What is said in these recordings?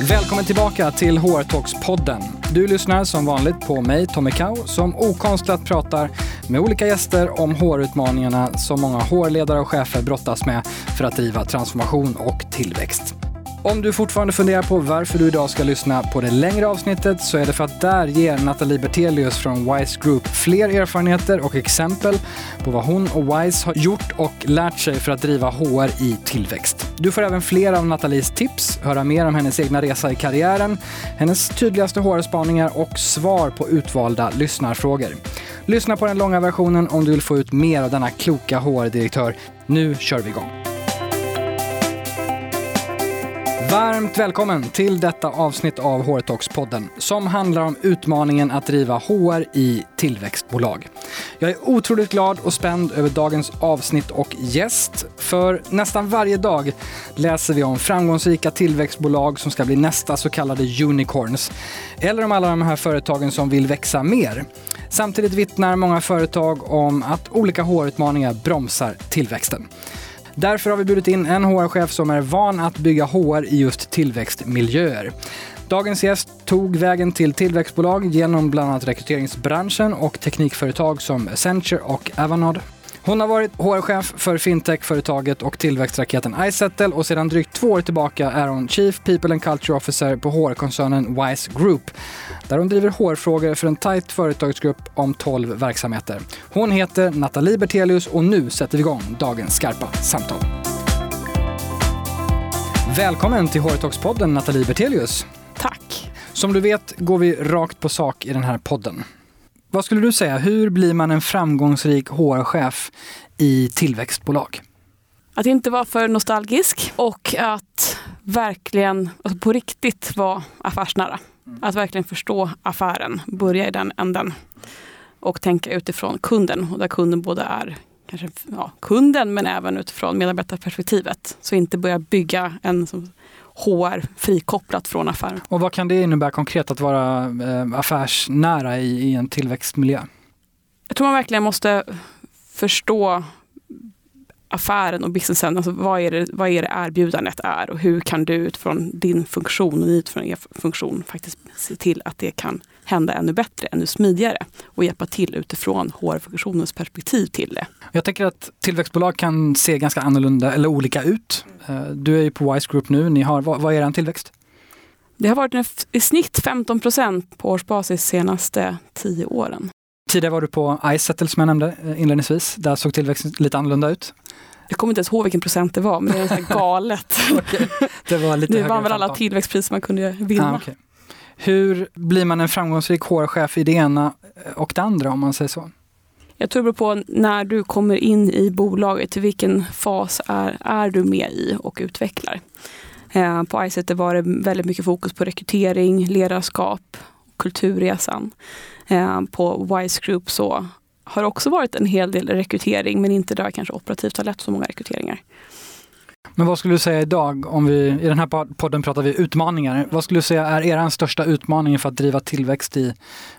Välkommen tillbaka till HR Talks-podden. Du lyssnar som vanligt på mig, Tommy Kau, som okonstlat pratar med olika gäster om HR-utmaningarna som många HR-ledare och chefer brottas med för att driva transformation och tillväxt. Om du fortfarande funderar på varför du idag ska lyssna på det längre avsnittet så är det för att där ger Nathalie Bertelius från Wise Group fler erfarenheter och exempel på vad hon och Wise har gjort och lärt sig för att driva HR i tillväxt. Du får även fler av Nathalies tips, höra mer om hennes egna resa i karriären, hennes tydligaste HR-spaningar och svar på utvalda lyssnarfrågor. Lyssna på den långa versionen om du vill få ut mer av denna kloka HR-direktör. Nu kör vi igång! Varmt välkommen till detta avsnitt av HR Talks-podden som handlar om utmaningen att driva HR i tillväxtbolag. Jag är otroligt glad och spänd över dagens avsnitt och gäst. För nästan varje dag läser vi om framgångsrika tillväxtbolag som ska bli nästa så kallade unicorns. Eller om alla de här företagen som vill växa mer. Samtidigt vittnar många företag om att olika HR-utmaningar bromsar tillväxten. Därför har vi bjudit in en HR-chef som är van att bygga HR i just tillväxtmiljöer. Dagens gäst tog vägen till tillväxtbolag genom bland annat rekryteringsbranschen och teknikföretag som Accenture och Avanade. Hon har varit HR-chef för fintech-företaget och tillväxtraketen iSettle och sedan drygt två år tillbaka är hon Chief People and Culture Officer på HR-koncernen Wise Group, där hon driver HR-frågor för en tajt företagsgrupp om 12 verksamheter. Hon heter Nathalie Bertelius och nu sätter vi igång dagens skarpa samtal. Välkommen till HR Talks-podden Nathalie Bertelius. Tack. Som du vet går vi rakt på sak i den här podden. Vad skulle du säga, hur blir man en framgångsrik HR-chef i tillväxtbolag? Att inte vara för nostalgisk och att verkligen alltså på riktigt vara affärsnära. Att verkligen förstå affären, börja i den änden och tänka utifrån kunden och där kunden både är kanske, ja, kunden men även utifrån medarbetarperspektivet. Så inte börja bygga en som, HR frikopplat från affären. Och vad kan det innebära konkret att vara eh, affärsnära i, i en tillväxtmiljö? Jag tror man verkligen måste förstå affären och businessen. Alltså vad, är det, vad är det erbjudandet är och hur kan du utifrån din funktion och utifrån er funktion faktiskt se till att det kan hända ännu bättre, ännu smidigare och hjälpa till utifrån HR-funktionens perspektiv till det. Jag tänker att tillväxtbolag kan se ganska annorlunda eller olika ut. Eh, du är ju på Wise Group nu. Ni har, vad, är er tillväxt? Det har varit en, i snitt 15 procent på årsbasis senaste tio åren. Tidigare var du på iSettle som jag nämnde eh, inledningsvis. Där såg tillväxten lite annorlunda ut. Jag kommer inte ens ihåg vilken procent det var, men det är galet. okay. Det var lite Nu vann väl alla tillväxtpriser man kunde vinna. Ah, okay. Hur blir man en framgångsrik HR-chef i det ena eh, och det andra om man säger så? Jag tror det beror på när du kommer in i bolaget, vilken fas är, är du med i och utvecklar. Eh, på iSet var det väldigt mycket fokus på rekrytering, ledarskap, kulturresan. Eh, på Wise Group så har det också varit en hel del rekrytering men inte där kanske operativt har lett så många rekryteringar. Men vad skulle du säga idag, om vi i den här podden pratar vi utmaningar. Vad skulle du säga är er största utmaning för att driva tillväxt i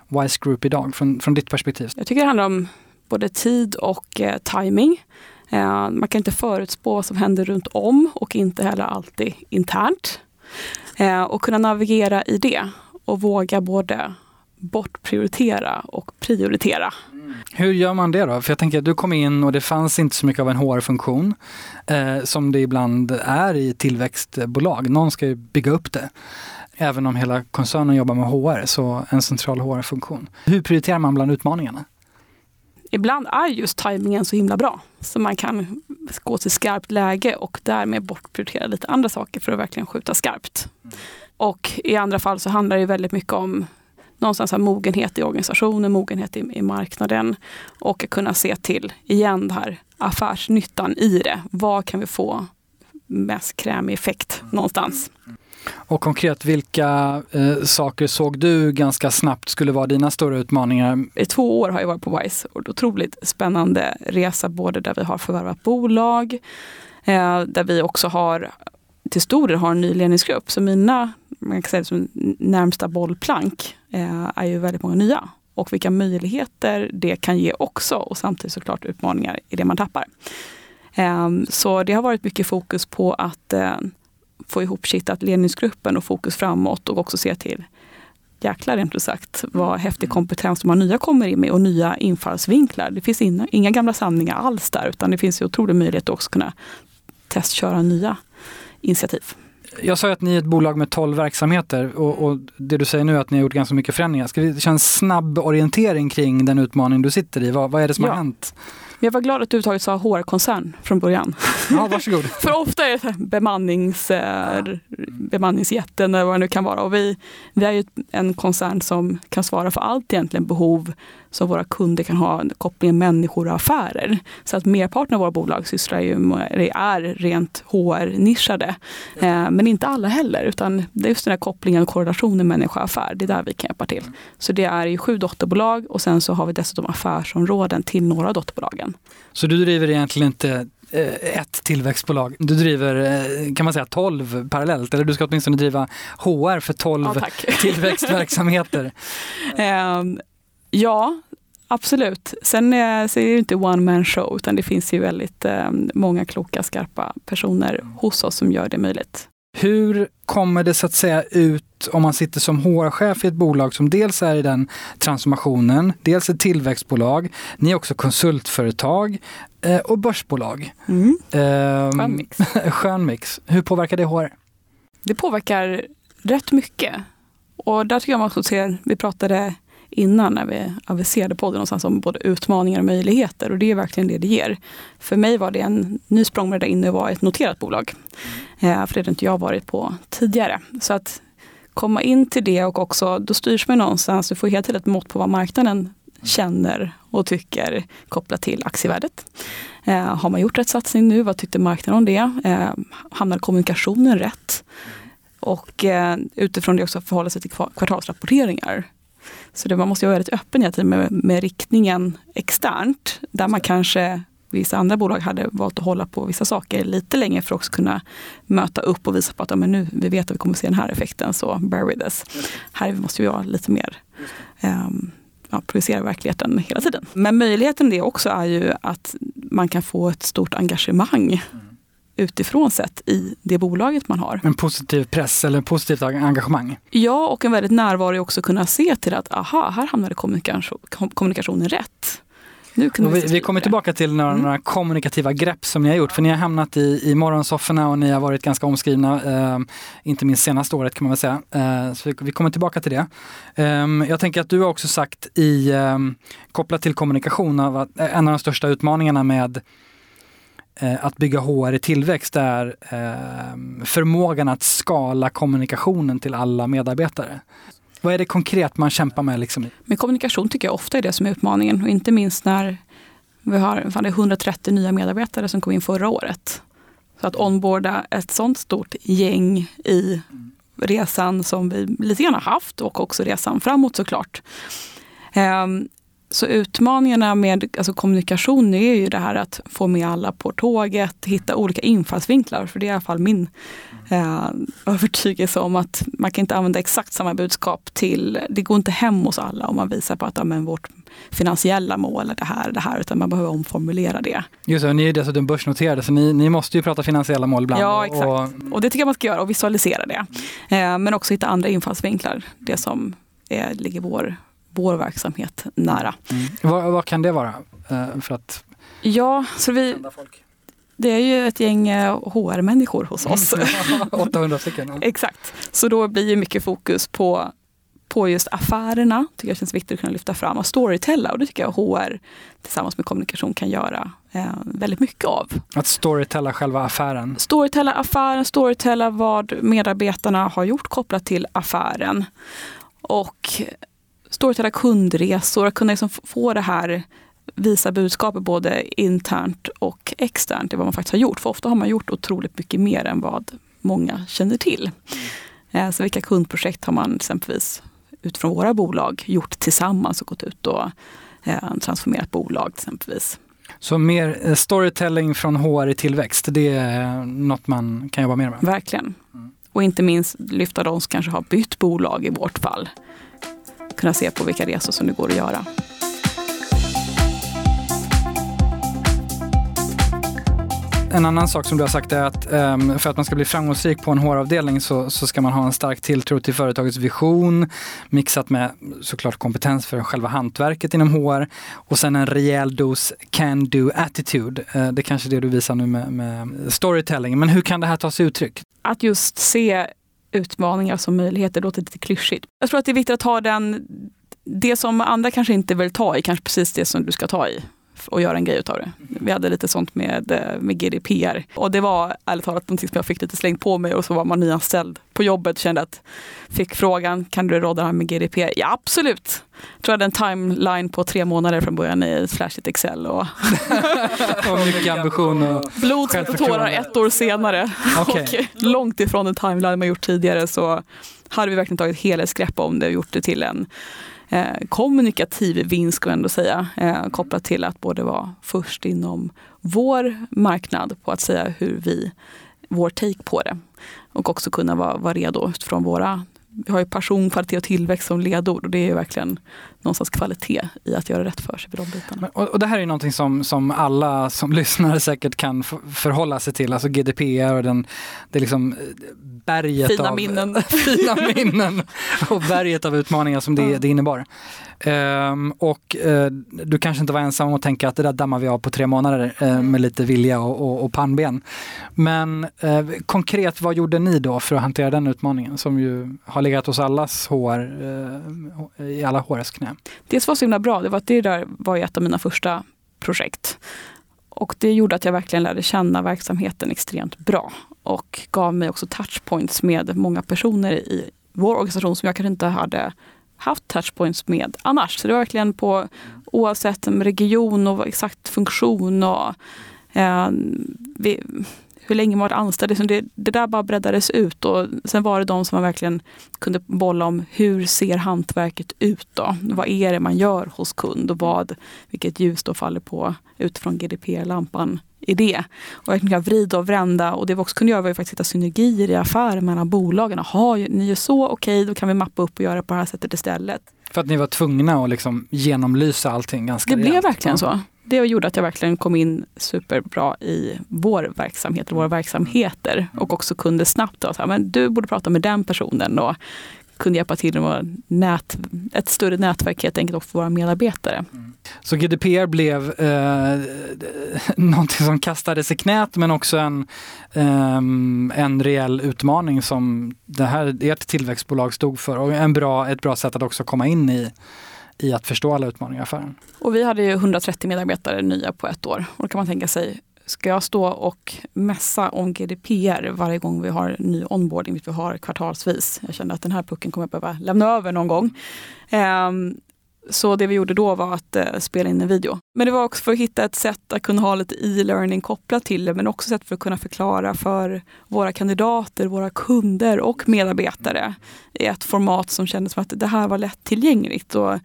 Wise Group idag, från, från ditt perspektiv? Jag tycker det handlar om både tid och eh, timing. Eh, man kan inte förutspå vad som händer runt om och inte heller alltid internt. Eh, och kunna navigera i det och våga både bortprioritera och prioritera. Hur gör man det då? För jag tänker att du kom in och det fanns inte så mycket av en HR-funktion eh, som det ibland är i tillväxtbolag. Någon ska ju bygga upp det. Även om hela koncernen jobbar med HR, så en central HR-funktion. Hur prioriterar man bland utmaningarna? Ibland är just tajmingen så himla bra. Så man kan gå till skarpt läge och därmed bortprioritera lite andra saker för att verkligen skjuta skarpt. Och i andra fall så handlar det väldigt mycket om någonstans här mogenhet i organisationen, mogenhet i, i marknaden och kunna se till, igen, det här affärsnyttan i det. Vad kan vi få mest krämig effekt någonstans? Och konkret, vilka eh, saker såg du ganska snabbt skulle vara dina stora utmaningar? I två år har jag varit på WISE och otroligt spännande resa både där vi har förvärvat bolag, eh, där vi också har till stor del har en ny ledningsgrupp. Så mina man kan säga som närmsta bollplank eh, är ju väldigt många nya. Och vilka möjligheter det kan ge också och samtidigt såklart utmaningar i det man tappar. Eh, så det har varit mycket fokus på att eh, få ihop kittat ledningsgruppen och fokus framåt och också se till jäklar rent ut sagt vad häftig kompetens de här nya kommer in med och nya infallsvinklar. Det finns inga, inga gamla sanningar alls där utan det finns ju otrolig möjlighet att också kunna testköra nya initiativ. Jag sa att ni är ett bolag med 12 verksamheter och, och, det du säger nu är att ni har gjort ganska mycket förändringar. Ska vi köra en snabb orientering kring den utmaning du sitter i? Vad, vad är det som ja. har hänt? Jag var glad att du överhuvudtaget sa HR-koncern från början. Ja, varsågod. För ofta är det bemannings, eh, bemanningsjätten eller vad det nu kan vara. Och vi, vi är ju en koncern som kan svara för allt egentligen behov som våra kunder kan ha kopplingen människor och affärer. Så att merparten av våra bolag sysslar ju med, är rent HR-nischade. Eh, men inte alla heller, utan det är just den här kopplingen och korrelationen människa-affär. Det är där vi kan hjälpa till. Så det är ju sju dotterbolag och sen så har vi dessutom affärsområden till några av dotterbolagen. Så du driver egentligen inte eh, ett tillväxtbolag. Du driver, eh, kan man säga, 12 parallellt, eller du ska åtminstone driva HR för 12 ja, tillväxtverksamheter. Ja, absolut. Sen är, så är det inte one man show utan det finns ju väldigt eh, många kloka, skarpa personer hos oss som gör det möjligt. Hur kommer det så att säga ut om man sitter som HR-chef i ett bolag som dels är i den transformationen, dels ett tillväxtbolag, ni är också konsultföretag eh, och börsbolag. Mm. Eh, skön mix. skön mix. Hur påverkar det HR? Det påverkar rätt mycket. Och där tycker jag man ska se, vi pratade innan när vi aviserade podden någonstans om både utmaningar och möjligheter. Och det är verkligen det det ger. För mig var det en ny språngbräda in att vara ett noterat bolag. Eh, för det hade inte jag varit på tidigare. Så att komma in till det och också, då styrs man någonstans, du får helt tiden ett mått på vad marknaden känner och tycker kopplat till aktievärdet. Eh, har man gjort rätt satsning nu? Vad tyckte marknaden om det? Eh, hamnar kommunikationen rätt? Och eh, utifrån det också förhålla sig till kvartalsrapporteringar. Så det, man måste vara väldigt öppen hela tiden med, med riktningen externt. Där man kanske vissa andra bolag hade valt att hålla på vissa saker lite längre för att också kunna möta upp och visa på att ja, men nu, vi vet att vi kommer se den här effekten, så bear with us. Här måste vi vara lite mer um, ja, projicera verkligheten hela tiden. Men möjligheten det också är ju att man kan få ett stort engagemang mm utifrån sett i det bolaget man har. En positiv press eller positivt engagemang? Ja, och en väldigt närvaro också kunna se till att aha, här hamnade kommunikation, kommunikationen rätt. Nu vi, vi, vi kommer tillbaka till några, mm. några, kommunikativa grepp som ni har gjort. För ni har hamnat i, i morgonsofforna och ni har varit ganska omskrivna. Eh, inte minst senaste året kan man väl säga. Eh, så vi, vi, kommer tillbaka till det. Eh, jag tänker att du har också sagt i ehm, kopplat till kommunikation av att en av de största utmaningarna med Eh, att bygga HR i tillväxt är eh, förmågan att skala kommunikationen till alla medarbetare. Vad är det konkret man kämpar med? Liksom? Men kommunikation tycker jag ofta är det som är utmaningen och inte minst när vi har 130 nya medarbetare som kom in förra året. Så att onboarda ett sånt stort gäng i resan som vi lite grann har haft och också resan framåt såklart. Ehm, så utmaningarna med alltså kommunikation är ju det här att få med alla på tåget, hitta olika infallsvinklar. För det är i alla fall min eh, övertygelse om att man kan inte använda exakt samma budskap till, det går inte hem hos alla om man visar på att men vårt finansiella mål är det här, det här, utan man behöver omformulera det. Just det, ni är dessutom börsnoterade så ni, ni måste ju prata finansiella mål ibland. Ja, exakt. Och, och det tycker jag man ska göra och visualisera det. Eh, men också hitta andra infallsvinklar, det som är, ligger vår vår verksamhet nära. Mm. Vad, vad, kan det vara? Uh, för att ja, så vi, det är ju ett gäng HR-människor eh, hos oss. 800 stycken. Ja. Exakt. Så då blir ju mycket fokus på, på just affärerna. tycker jag känns viktigt att kunna lyfta fram och storytella. Och det tycker jag HR tillsammans med kommunikation kan göra eh, väldigt mycket av. Att storytella själva affären? Storytella affären, storytella vad medarbetarna har gjort kopplat till affären. Och storytella kundresor, att kunna liksom få det här visa budskapet både internt och externt i vad man faktiskt har gjort. För ofta har man gjort otroligt mycket mer än vad många känner till. Eh, så vilka kundprojekt har man exempelvis utifrån våra bolag gjort tillsammans och gått ut och eh, transformerat bolag exempelvis. Så mer eh, storytelling från HR i tillväxt, det är något man kan jobba mer med? Verkligen. Mm. Och inte minst lyfta de som kanske har bytt bolag i vårt fall kunna se på vilka resor som det går att göra. En annan sak som du har sagt är att um, för att man ska bli framgångsrik på en HR-avdelning så, så ska man ha en stark tilltro till företagets vision mixat med såklart kompetens för själva hantverket inom HR och sen en rejäl dos can-do attitude. Uh, det är kanske är det du visar nu med, med storytelling. Men hur kan det här ta sig uttryck? Att just se utmaningar som möjligheter det låter lite klyschigt. Jag tror att det är viktigt att ta den, det som andra kanske inte vill ta i, kanske precis det som du ska ta i och göra en grej utav det. Vi hade lite sånt med, eh, med GDPR. Och det var ärligt talat någonting som jag fick lite slängt på mig och så var man nyanställd på jobbet och kände att fick frågan, kan du råda det här med GDPR? Ja absolut! Jag tror jag hade en timeline på tre månader från början i flashigt Excel. Och, och mycket ambition och Blod, svett och tårar ett år senare. Okay. och långt ifrån den timeline man gjort tidigare så hade vi verkligen tagit helhetsgrepp om det och gjort det till en eh, kommunikativ vinst, ska jag ändå säga, eh, kopplat till att både vara först inom vår marknad på att säga hur vi, vår take på det och också kunna vara, vara redo utifrån våra vi har ju passion, kvalitet och tillväxt som ledord och det är ju verkligen någonstans kvalitet i att göra rätt för sig på de bitarna. Och, och det här är någonting som, som alla som lyssnar säkert kan förhålla sig till, alltså GDPR och den, det liksom eh, berget fina av minnen. fina minnen och berget av utmaningar som det, det innebar. Um, och uh, du kanske inte var ensam om att tänka att det där dammar vi av på tre månader uh, med lite vilja och, och, och pannben. Men uh, konkret, vad gjorde ni då för att hantera den utmaningen som ju har legat hos allas HR, i alla HRs knä? Det som var så himla bra, det var att det där var ett av mina första projekt. Och det gjorde att jag verkligen lärde känna verksamheten extremt bra och gav mig också touchpoints med många personer i vår organisation som jag kanske inte hade haft touchpoints med annars. Så det var verkligen på oavsett region och exakt funktion och eh, vi, hur länge man varit anställd. Liksom det, det där bara breddades ut och sen var det de som man verkligen kunde bolla om hur ser hantverket ut då? Vad är det man gör hos kund och vad, vilket ljus då faller på utifrån GDPR-lampan i det. Och jag kunde vrida och vrända och det vi också kunde göra var ju faktiskt hitta synergier i affären mellan bolagen. Jaha, ni gör så, okej, okay, då kan vi mappa upp och göra på det här sättet istället. För att ni var tvungna att liksom genomlysa allting ganska Det rejält. blev verkligen så det gjorde att jag verkligen kom in superbra i vår verksamhet, våra verksamheter och också kunde snabbt säga, men du borde prata med den personen och kunde hjälpa till med nät, ett större nätverk helt enkelt för våra medarbetare. Mm. Så GDPR blev eh, någonting som kastades i knät men också en, eh, en reell utmaning som det här, ert tillväxtbolag stod för och en bra, ett bra sätt att också komma in i i att förstå alla utmaningar i affären. Och vi hade ju 130 medarbetare nya på ett år. Och då kan man tänka sig, ska jag stå och mässa om GDPR varje gång vi har ny onboarding, vilket vi har kvartalsvis. Jag kände att den här pucken kommer jag behöva lämna över någon gång. Um, så det vi gjorde då var att eh, spela in en video. Men det var också för att hitta ett sätt att kunna ha lite e-learning kopplat till det, men också ett sätt för att kunna förklara för våra kandidater, våra kunder och medarbetare i ett format som kändes som att det här var lättillgängligt. Och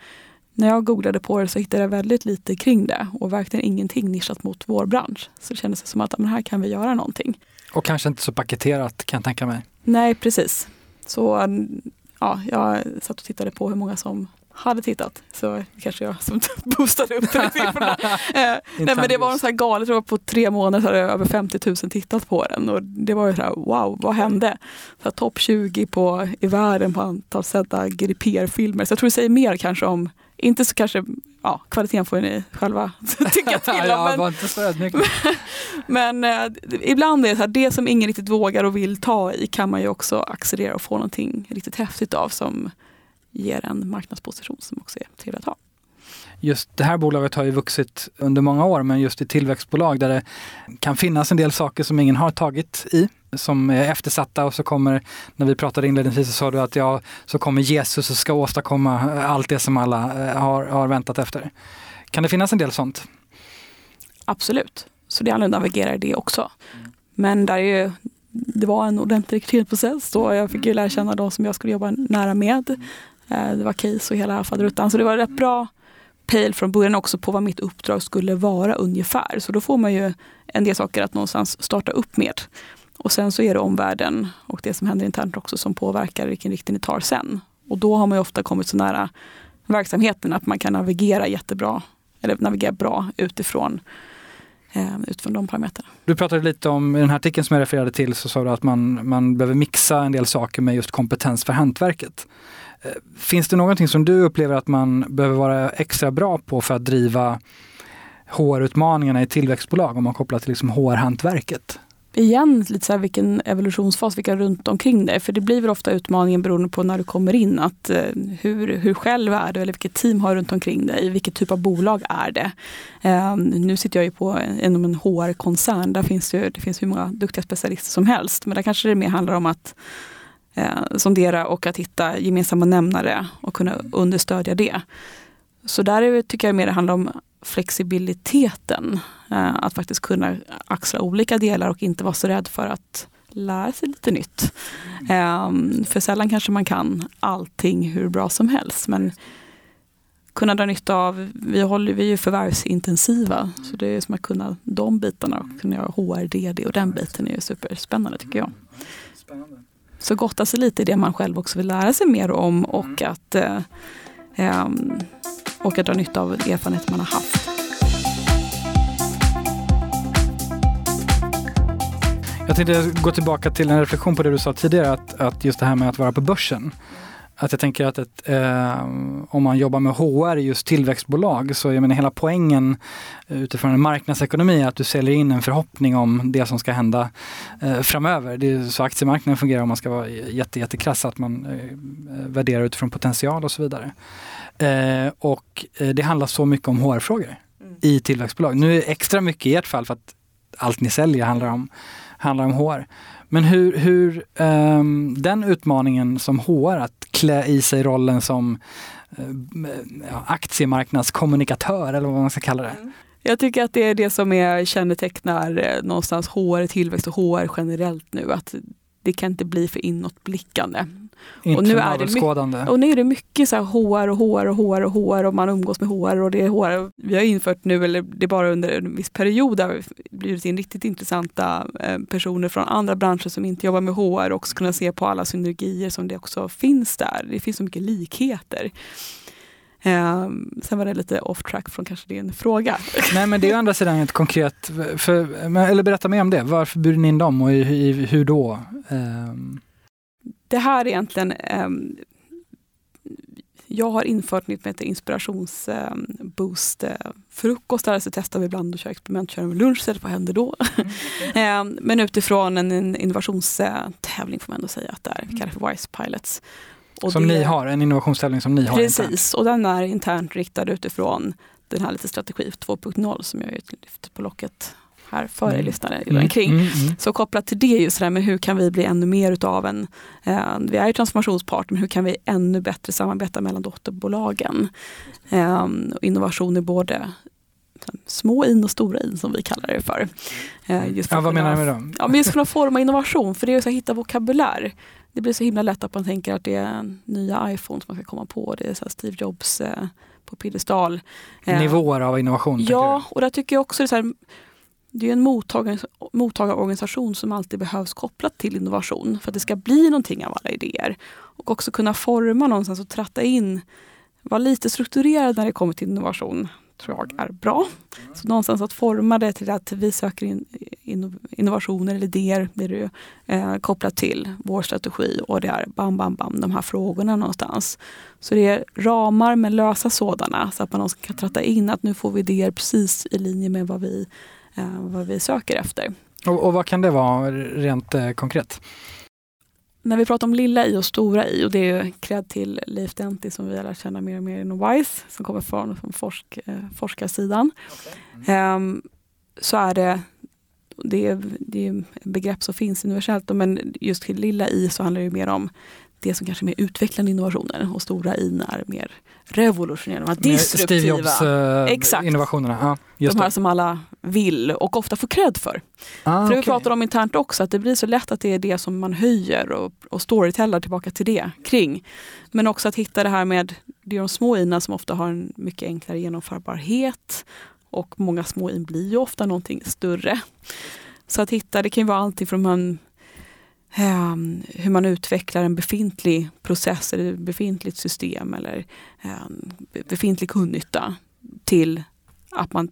när jag googlade på det så hittade jag väldigt lite kring det och verkligen ingenting nischat mot vår bransch. Så det kändes som att men här kan vi göra någonting. Och kanske inte så paketerat kan jag tänka mig. Nej, precis. Så ja, jag satt och tittade på hur många som hade tittat. Så kanske jag som boostade upp den siffrorna. eh, nej, men det var så här galet, var på tre månader så hade över 50 000 tittat på den. Och det var ju så här, wow, vad hände? Topp 20 på, i världen på antal sedda GDPR-filmer. Så jag tror det säger mer kanske om inte så kanske, ja, kvaliteten får ni själva tycka till om. ja, men, inte så men eh, ibland är det så här, det som ingen riktigt vågar och vill ta i kan man ju också accelerera och få någonting riktigt häftigt av som ger en marknadsposition som också är trevlig att ha. Just det här bolaget har ju vuxit under många år men just i tillväxtbolag där det kan finnas en del saker som ingen har tagit i som är eftersatta och så kommer, när vi pratade inledningsvis så sa du att ja, så kommer Jesus och ska åstadkomma allt det som alla eh, har, har väntat efter. Kan det finnas en del sånt? Absolut, så det att navigera i det också. Men där är ju, det var en ordentlig rekryteringsprocess och jag fick ju lära känna de som jag skulle jobba nära med. Eh, det var case och hela faderuttan så det var rätt bra pejl från början också på vad mitt uppdrag skulle vara ungefär. Så då får man ju en del saker att någonstans starta upp med. Och sen så är det omvärlden och det som händer internt också som påverkar vilken riktning ni tar sen. Och då har man ju ofta kommit så nära verksamheten att man kan navigera jättebra, eller navigera bra utifrån eh, utifrån de parametrarna. Du pratade lite om, i den här artikeln som jag refererade till, så sa du att man, man behöver mixa en del saker med just kompetens för hantverket. Eh, finns det någonting som du upplever att man behöver vara extra bra på för att driva HR-utmaningarna i tillväxtbolag om man kopplar till liksom HR-hantverket? igen lite så här vilken evolutionsfas, vilka runt omkring dig. För det blir väl ofta utmaningen beroende på när du kommer in. Att, eh, hur, hur själv är du eller vilket team har du runt omkring dig? Vilket typ av bolag är det? Eh, nu sitter jag ju på inom en HR-koncern. Där finns det, det finns hur många duktiga specialister som helst. Men där kanske det mer handlar om att eh, sondera och att hitta gemensamma nämnare och kunna understödja det. Så där tycker jag mer det handlar om flexibiliteten. Eh, att faktiskt kunna axla olika delar och inte vara så rädd för att lära sig lite nytt. Eh, För sällan kanske man kan allting hur bra som helst. Men kunna dra nytta av, vi, håller, vi är ju förvärvsintensiva, så det är som att kunna de bitarna och kunna göra HRDD och den biten är ju superspännande tycker jag. Spännande. Så gotta sig lite i det man själv också vill lära sig mer om och att eh, eh, och att dra nytta av erfarenheter man har haft. Jag tänkte gå tillbaka till en reflektion på det du sa tidigare, att, att just det här med att vara på börsen. Att jag tänker att ett, eh, om man jobbar med HR i just tillväxtbolag så jag menar hela poängen utifrån en marknadsekonomi är att du säljer in en förhoppning om det som ska hända eh, framöver. Det är så aktiemarknaden fungerar om man ska vara jätte, jättekrass, att man eh, värderar utifrån potential och så vidare. Eh, och eh, det handlar så mycket om HR-frågor mm. i tillväxtbolag. Nu är det extra mycket i ert fall för att allt ni säljer handlar om, handlar om HR. Men hur, hur um, den utmaningen som HR, att klä i sig rollen som eh, ja, aktiemarknadskommunikatör eller vad man ska kalla det. Mm. Jag tycker att det är det som är, kännetecknar eh, någonstans HR tillväxt och HR generellt nu. Att det kan inte bli för inåtblickande. Inte och nu är det mycket, och nu är det mycket så här HR och HR och HR och HR och man umgås med HR och det är HR. Vi har infört nu, eller det är bara under en viss period, där vi blivit in riktigt intressanta eh, personer från andra branscher som inte jobbar med HR och också kunna se på alla synergier som det också finns där. Det finns så mycket likheter. Eh, sen var det lite off track från kanske din fråga. Nej men det är å andra sidan ett konkret, för, eller berätta mer om det. Varför bjuder ni in dem och i, hur då? Eh. Det här är egentligen eh, jag har infört något som heter inspirationsboost eh, frukost. Där så testar vi ibland att köra experiment, köra med lunch, vad händer då? Mm, okay. Men utifrån en innovationstävling får man ändå säga att det är. Vi kallar det för WISE Pilots. Och som det, ni har, en innovationstävling som ni har Precis, internt. och den är internt riktad utifrån den här lite strategi 2.0 som jag lyfter på locket här för er mm. lyssnare mm. kring. Mm, mm. Så kopplat till det, just det här med hur kan vi bli ännu mer utav en, eh, vi är ju transformationspart, men hur kan vi ännu bättre samarbeta mellan dotterbolagen? Eh, innovation i både små in och stora in som vi kallar det för. Eh, just för ja, vad menar du med dem? Ja, men just kunna forma innovation, för det är att hitta vokabulär det blir så himla lätt att man tänker att det är nya iPhone som man ska komma på. Det är så Steve Jobs eh, på piedestal. Eh, Nivåer av innovation? Ja, och där tycker jag också det är, så här, det är en mottagarorganisation som alltid behövs kopplat till innovation för att det ska bli någonting av alla idéer. Och också kunna forma någonstans och tratta in, vara lite strukturerad när det kommer till innovation tror jag är bra. Så någonstans att forma det till att vi söker in, innovationer eller idéer, det är eh, kopplat till vår strategi och det är bam, bam, bam, de här frågorna någonstans. Så det är ramar men lösa sådana så att man också kan tratta in att nu får vi idéer precis i linje med vad vi, vad vi söker efter. Och, och vad kan det vara rent eh, konkret? när vi pratar om lilla i och stora i, och det är cred till Leif Denti som vi har lärt känna mer och mer inom WISE, som kommer från, från forsk, eh, forskarsidan. Okay. Mm. Um, så är det, det är, det är begrepp som finns universellt, men just till lilla i så handlar det mer om det som kanske är mer utvecklande innovationer och stora i är mer revolutionerande, disruptiva. Steve uh, innovationerna. Ja, de här det. som alla vill och ofta får cred för. Ah, för okay. vi pratar om internt också, att det blir så lätt att det är det som man höjer och, och storytellar tillbaka till det kring. Men också att hitta det här med, det är de små ina som ofta har en mycket enklare genomförbarhet och många små in blir ju ofta någonting större. Så att hitta, det kan ju vara allting från man Um, hur man utvecklar en befintlig process eller befintligt system eller um, befintlig kundnytta till att man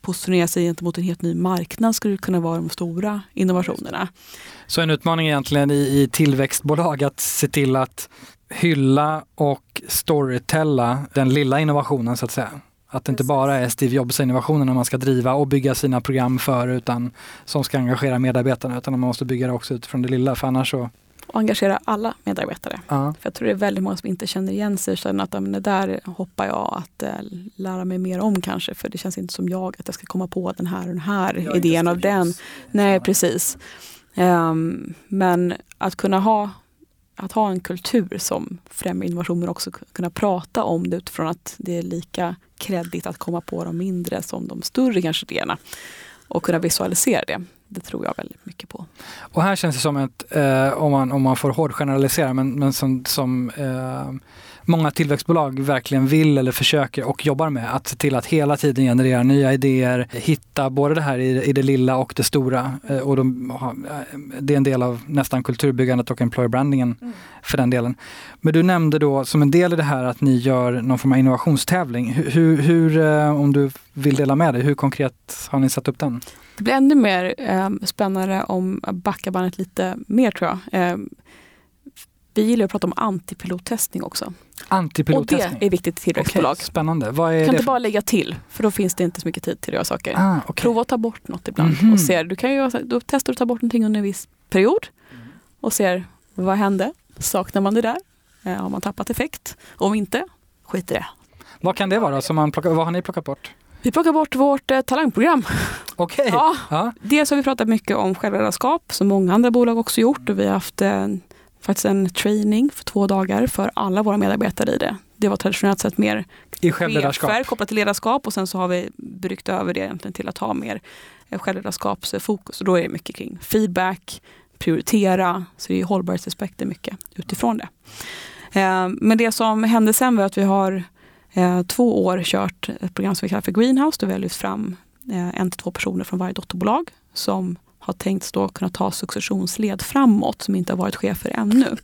positionera sig gentemot en helt ny marknad skulle kunna vara de stora innovationerna. Så en utmaning egentligen i, i tillväxtbolag att se till att hylla och storytella den lilla innovationen så att säga. Att det inte bara är Steve Jobs-innovationerna man ska driva och bygga sina program för utan som ska engagera medarbetarna utan man måste bygga det också utifrån det lilla för annars så och engagera alla medarbetare. Ja. För jag tror det är väldigt många som inte känner igen sig och känner att det där hoppar jag att äh, lära mig mer om kanske för det känns inte som jag att jag ska komma på den här och den här idén av den. Nej, precis. Um, men att kunna ha att ha en kultur som främjar innovation men också kunna prata om det utifrån att det är lika kreddigt att komma på de mindre som de större kanske idéerna. Och kunna visualisera det. Det tror jag väldigt mycket på. Och här känns det som att, eh, om, man, om man får hård generalisera, men, men som, som eh, många tillväxtbolag verkligen vill eller försöker och jobbar med, att se till att hela tiden generera nya idéer, hitta både det här i, det lilla och det stora. Eh, och de, eh, det är en del av nästan kulturbyggandet och employer brandingen för den delen. Men du nämnde då som en del i det här att ni gör någon form av innovationstävling. Hur, hur, eh, om du vill dela med dig, hur konkret har ni satt upp den? Det blir ännu mer eh, spännande om jag backar bandet lite mer tror jag. Eh, vi gillar att prata om antipilottestning också. Och det Antipilottestning? är viktigt i tillväxtbolag. Okej, spännande. Vad är kan det inte bara lägga till, för då finns det inte så mycket tid till att göra saker. Ah, okej. Prova att ta bort något ibland. Mhm. Och ser, du kan ju, då testar du att ta bort någonting under en viss period och ser vad hände. Saknar man det där? Eh, har man tappat effekt? Om inte, skit i det. Vad kan det vara? Som man plockar, vad har ni plockat bort? Vi plockar bort vårt eh, talangprogram. Okej. Ja, Ja. dels har vi pratat mycket om självledarskap som många andra bolag också gjort och vi har haft eh, faktiskt en training för två dagar för alla våra medarbetare i det. Det var traditionellt sett mer I chefer kopplat till ledarskap och sen så har vi bryggt över det egentligen till att ha mer eh, självledarskapsfokus. Och då är det mycket kring feedback, prioritera, så det är hållbarhetsaspekter mycket utifrån det. Eh, Men det som hände sen var att vi har eh, två år kört ett program som vi kallar för Greenhouse där vi har lyft fram en till två personer från varje dotterbolag som har tänkt då kunna ta successionsled framåt som inte har varit chefer ännu.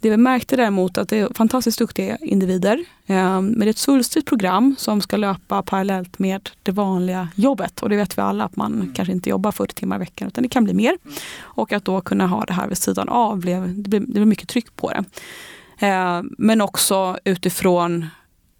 Det vi märkte däremot att det är fantastiskt duktiga individer. eh, Men det är ett svulstigt program som ska löpa parallellt med det vanliga jobbet. Och det vet vi alla att man kanske inte jobbar 40 timmar i veckan utan det kan bli mer. Och att då kunna ha det här vid sidan av, blev, det, blev, det blev mycket tryck på det. Eh, Men också utifrån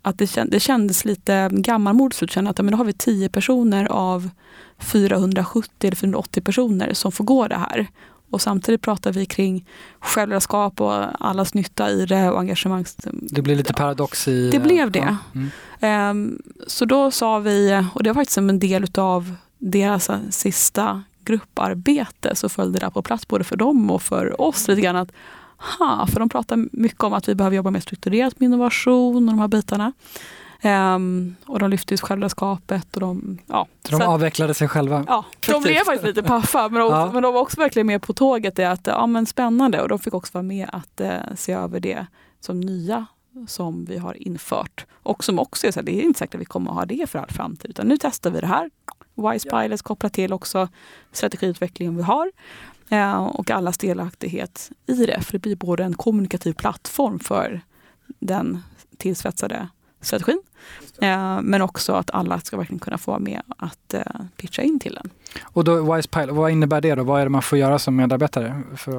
att det, känd, det kändes lite gammalmodigt att känna att men då har vi 10 personer av 470 eller 480 personer som får gå det här. Och samtidigt pratar vi kring självledarskap och allas nytta i det och engagemang. Det blir lite paradox i... Det blev det. Ja. Mm. Ehm, Så då sa vi, och det var faktiskt som en del av deras sista grupparbete, så föll det på plats både för dem och för oss lite grann att ha, för de pratar mycket om att vi behöver jobba mer strukturerat med innovation och de här bitarna. Ehm, och de lyfte just självledarskapet och de, ja. Så de Så avvecklade sig själva. Ja, de blev faktiskt lite paffa men de, Ja. men de var också verkligen med på tåget. i Att, ja, men spännande och de fick också vara med att eh, se över det som nya som vi har infört. Och som också är så här, det är inte säkert att vi kommer att ha det för all framtid. Utan nu testar vi det här. Wise Pilots kopplat till också strategiutvecklingen vi har. Och allas delaktighet i det. För det blir både en kommunikativ plattform för den tillsvetsade strategin. Eh, men också att alla ska verkligen kunna få vara med att eh, pitcha in till den. Och då Wise Pilot, vad innebär det då? Vad är det man får göra som medarbetare för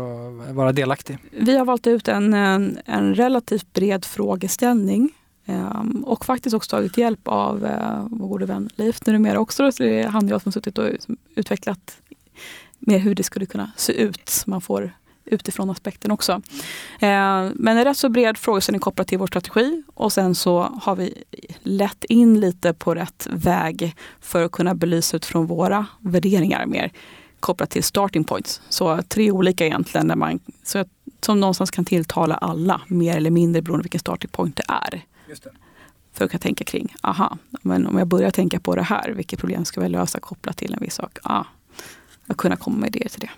att vara delaktig? Vi har valt ut en, en, en relativt bred frågeställning eh, och faktiskt också tagit hjälp av eh, vår gode vän Leif numera också. Så det är han och jag som suttit och utvecklat mer hur det skulle kunna se ut. Man får utifrån aspekten också. Eh, men en rätt så bred frågeställning kopplat till vår strategi och sen så har vi lett in lite på rätt väg för att kunna belysa utifrån våra värderingar mer kopplat till starting points. Så tre olika egentligen där man, så att, som någonstans kan tilltala alla mer eller mindre beroende på vilken starting point det är. För att kunna tänka kring, aha, men om jag börjar tänka på det här, vilket problem ska vi lösa kopplat till en viss sak? Ah, att kunna komma med idéer till det.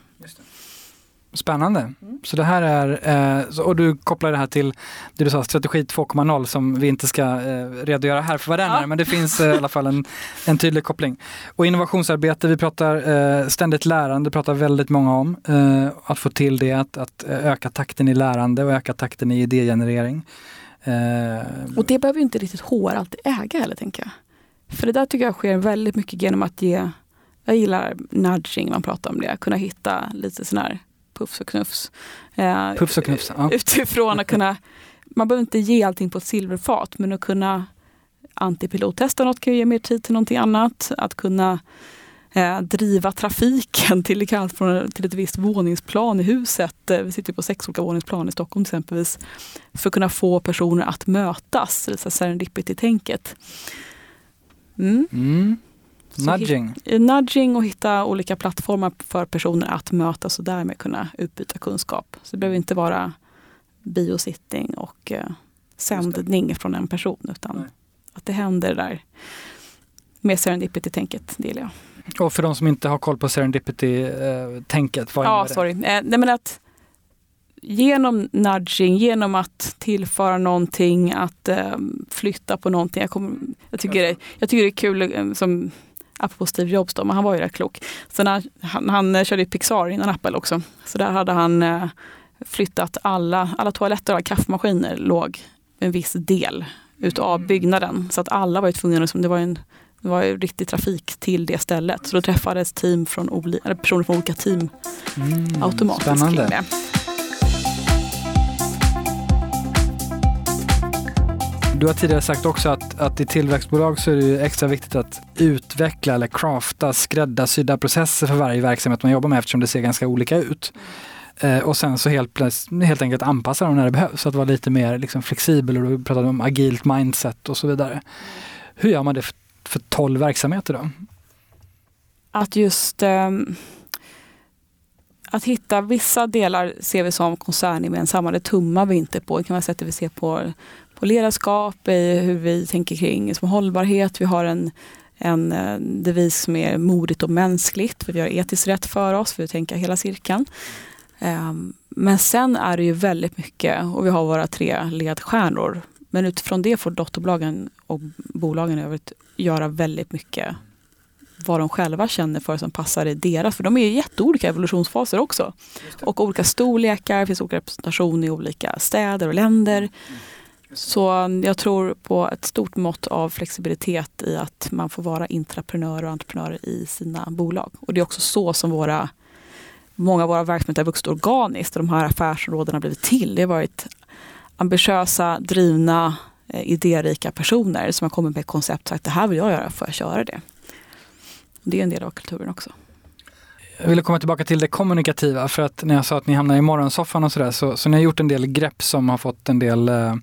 Spännande. Så det här är, eh, och du kopplar det här till det du sa, strategi 2.0 som vi inte ska eh, redogöra här för vad den Ja. är, men det finns eh, i alla fall en, en tydlig koppling. Och innovationsarbete, vi pratar ständigt lärande, pratar väldigt många om. Att få till det, att, att öka takten i lärande och öka takten i idégenerering. Och det behöver ju inte riktigt HR alltid äga heller tänker jag. För det där tycker jag sker väldigt mycket genom att ge, jag gillar nudging, man pratar om det, kunna hitta lite sån här puffs och knuffs. Eh, puffs och knuffs, ja. Utifrån att kunna, man behöver inte ge allting på ett silverfat, men att kunna antipilottesta något kan ju ge mer tid till någonting annat. Att kunna eh, driva trafiken till, till ett visst våningsplan i huset. Eh, vi sitter på sex olika våningsplan i Stockholm exempelvis. För att kunna få personer att mötas, serendipity-tänket. Mm. Mm. Nudging. Hit, nudging och hitta olika plattformar för personer att mötas och därmed kunna utbyta kunskap. Så det behöver inte vara biositting och eh, sändning från en person utan Nej. att det händer där. Med serendipity-tänket, det gillar jag. Och för de som inte har koll på serendipity-tänket, vad ja, det? Sorry. Eh, nej, men att genom nudging, genom att tillföra någonting, att eh, flytta på någonting. Jag, kommer, jag, tycker det, jag tycker det är kul, eh, som apropå Steve Jobs då, men han var ju rätt klok. Så när, han, han körde Pixar innan Apple också. Så där hade han eh, flyttat alla, alla toaletter och kaffemaskiner låg en viss del utav mm. byggnaden. Så att alla var ju tvungna, det var en det var ju riktig trafik till det stället. Så då träffades team från oli- eller personer från olika team mm, automatiskt spännande. kring det. Du har tidigare sagt också att, att i tillväxtbolag så är det extra viktigt att utveckla eller crafta skräddarsydda processer för varje verksamhet man jobbar med eftersom det ser ganska olika ut. Eh, och sen så helt, helt enkelt anpassa dem när det behövs. Att vara lite mer liksom, flexibel och du pratade om agilt mindset och så vidare. Hur gör man det för för 12 verksamheter då? Att just eh, att hitta vissa delar ser vi som koncerngemensamma, det tummar vi inte på. Det kan vara sättet vi ser på, på ledarskap, i hur vi tänker kring som hållbarhet. Vi har en, en eh, devis som är modigt och mänskligt, för vi gör etiskt rätt för oss, för att tänka hela cirkeln. Um, men sen är det ju väldigt mycket, och vi har våra tre ledstjärnor. Men utifrån det får dotterbolagen och bolagen i övrigt göra väldigt mycket vad de själva känner för som passar i deras. För de är ju jätteolika evolutionsfaser också. Och olika storlekar, finns olika representation i olika städer och länder. Mm. Så jag tror på ett stort mått av flexibilitet i att man får vara intraprenör och entreprenör i sina bolag. Och det är också så som våra, många av våra verksamheter har vuxit organiskt och de här affärsområdena har blivit till. Det har varit ambitiösa, drivna eh, idérika personer som har kommit med ett koncept och sagt det här vill jag göra, får jag köra det? Det är en del av kulturen också. Jag ville komma tillbaka till det kommunikativa för att när jag sa att ni hamnar i morgonsoffan och sådär så, så ni har gjort en del grepp som har fått en del eh,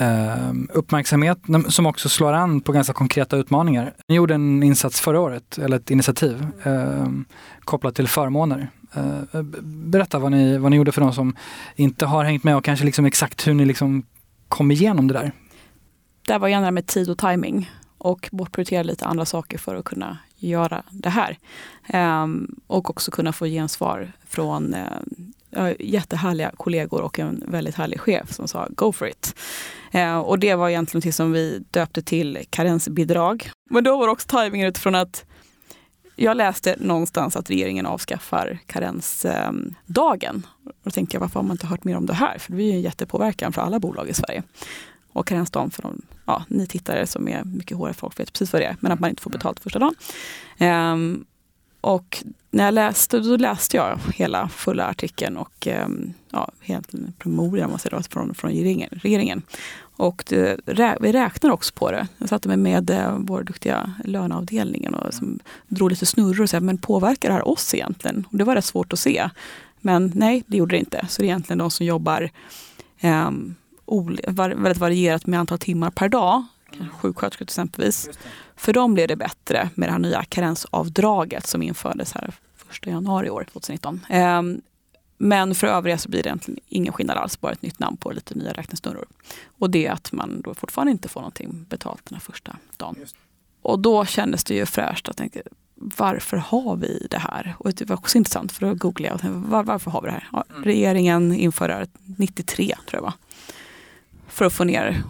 eh, uppmärksamhet som också slår an på ganska konkreta utmaningar. Ni gjorde en insats förra året, eller ett initiativ eh, kopplat till förmåner. Eh, berätta vad ni, vad ni gjorde för de som inte har hängt med och kanske liksom exakt hur ni liksom kom igenom det där? Det var gärna med tid och timing och bortprioritera lite andra saker för att kunna göra det här. Um, och också kunna få gensvar från uh, jättehärliga kollegor och en väldigt härlig chef som sa go for it. Uh, och det var egentligen något som vi döpte till karensbidrag. Men då var också tajmingen utifrån att jag läste någonstans att regeringen avskaffar karensdagen. Då tänkte jag, varför har man inte hört mer om det här? För det blir ju en jättepåverkan för alla bolag i Sverige. Och karensdagen för de, ja, ni tittare som är mycket HR-folk vet precis vad det är, men att man inte får betalt första dagen. Um, och när jag läste, då läste jag hela fulla artikeln och um, ja, promemorian från, från regeringen, regeringen. Och det, vi räknar också på det. Jag satte mig med eh, vår duktiga löneavdelningen och som drog lite snurror och sa, men påverkar det här oss egentligen? Och det var rätt svårt att se. Men nej, det gjorde det inte. Så det är egentligen de som jobbar var, väldigt varierat med antal timmar per dag, sjuksköterskor till exempelvis. För dem blev det bättre med det här nya karensavdraget som infördes här 1 januari år 2019. Eh, men för övriga så blir det egentligen ingen skillnad alls, bara ett nytt namn på lite nya räknesnurror. Och det är att man då fortfarande inte får någonting betalt den här första dagen. Och då kändes det ju fräscht. Jag tänkte, varför har vi det här? Och det var också intressant för då googlade jag, var, varför har vi det här? Ja, mm. regeringen införde det 93 tror jag var. För att få ner,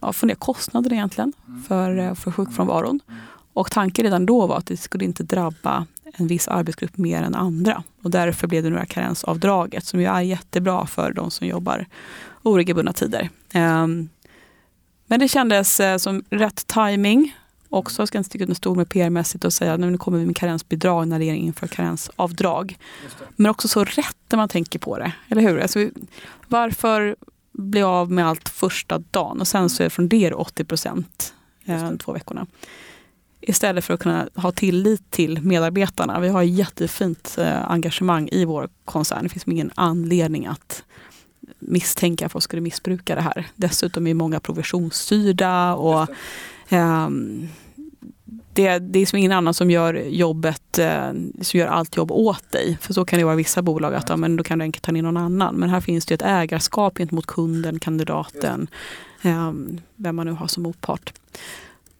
ja, få ner kostnader egentligen mm. för, eh, för sjukfrånvaron. Mm. Och tanken redan då var att det skulle inte drabba en viss arbetsgrupp mer än andra. Och därför blev det nu karensavdraget som ju är jättebra för de som jobbar oregelbundna tider. Um, men det kändes uh, som rätt timing Också ska inte sticka under stol med PR-mässigt och säga att nu kommer vi med karensbidrag när regeringen inför karensavdrag. Men också så rätt när man tänker på det. Eller hur? Alltså, varför bli av med allt första dagen och sen så är det från det 80 procent eh, två veckorna. Istället för att kunna ha tillit till medarbetarna. Vi har jättefint eh, engagemang i vår koncern. Det finns ingen anledning att misstänka att folk skulle missbruka det här. Dessutom är många provisionsstyrda och det, det är som ingen annan som gör jobbet, eh, som gör allt jobb åt dig. För så kan det vara i vissa bolag, att ja, men då kan du enkelt ta in någon annan. Men här finns det ett ägarskap gentemot kunden, kandidaten, eh, vem man nu har som motpart.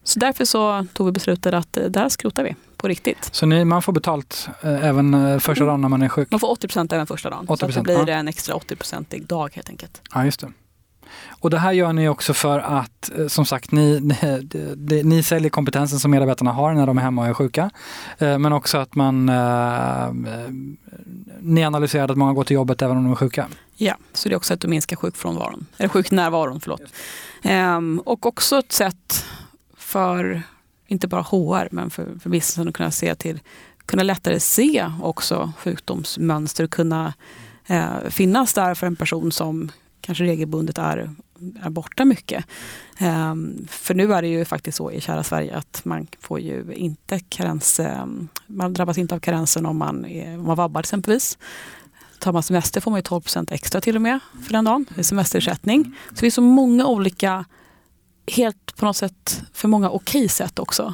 Så därför så tog vi beslutet att eh, där skrotar vi på riktigt. Så ni, man får betalt eh, även första dagen när man är sjuk? Man får 80 procent även första dagen. 80%, så det blir ja. en extra 80-procentig dag helt enkelt. Ja, just det. Och det här gör ni också för att, eh, som sagt, ni, ni, ni säljer kompetensen som medarbetarna har när de är hemma och är sjuka. Eh, men också att man, eh, ni analyserade att många går till jobbet även om de är sjuka. Ja, så det är också ett sätt att minska sjukfrånvaron, eller sjuknärvaron. Förlåt. Ehm, och också ett sätt för, inte bara HR, men för, för businessen att kunna se till, kunna lättare se också sjukdomsmönster och kunna eh, finnas där för en person som kanske regelbundet är, är borta mycket. Um, för nu är det ju faktiskt så i kära Sverige att man får ju inte karens, um, man drabbas inte av karensen om man, är, om man vabbar exempelvis. Tar man semester får man ju 12% extra till och med för den dagen. Är semesterersättning. Så det är så många olika, helt på något sätt, för många okej sätt också,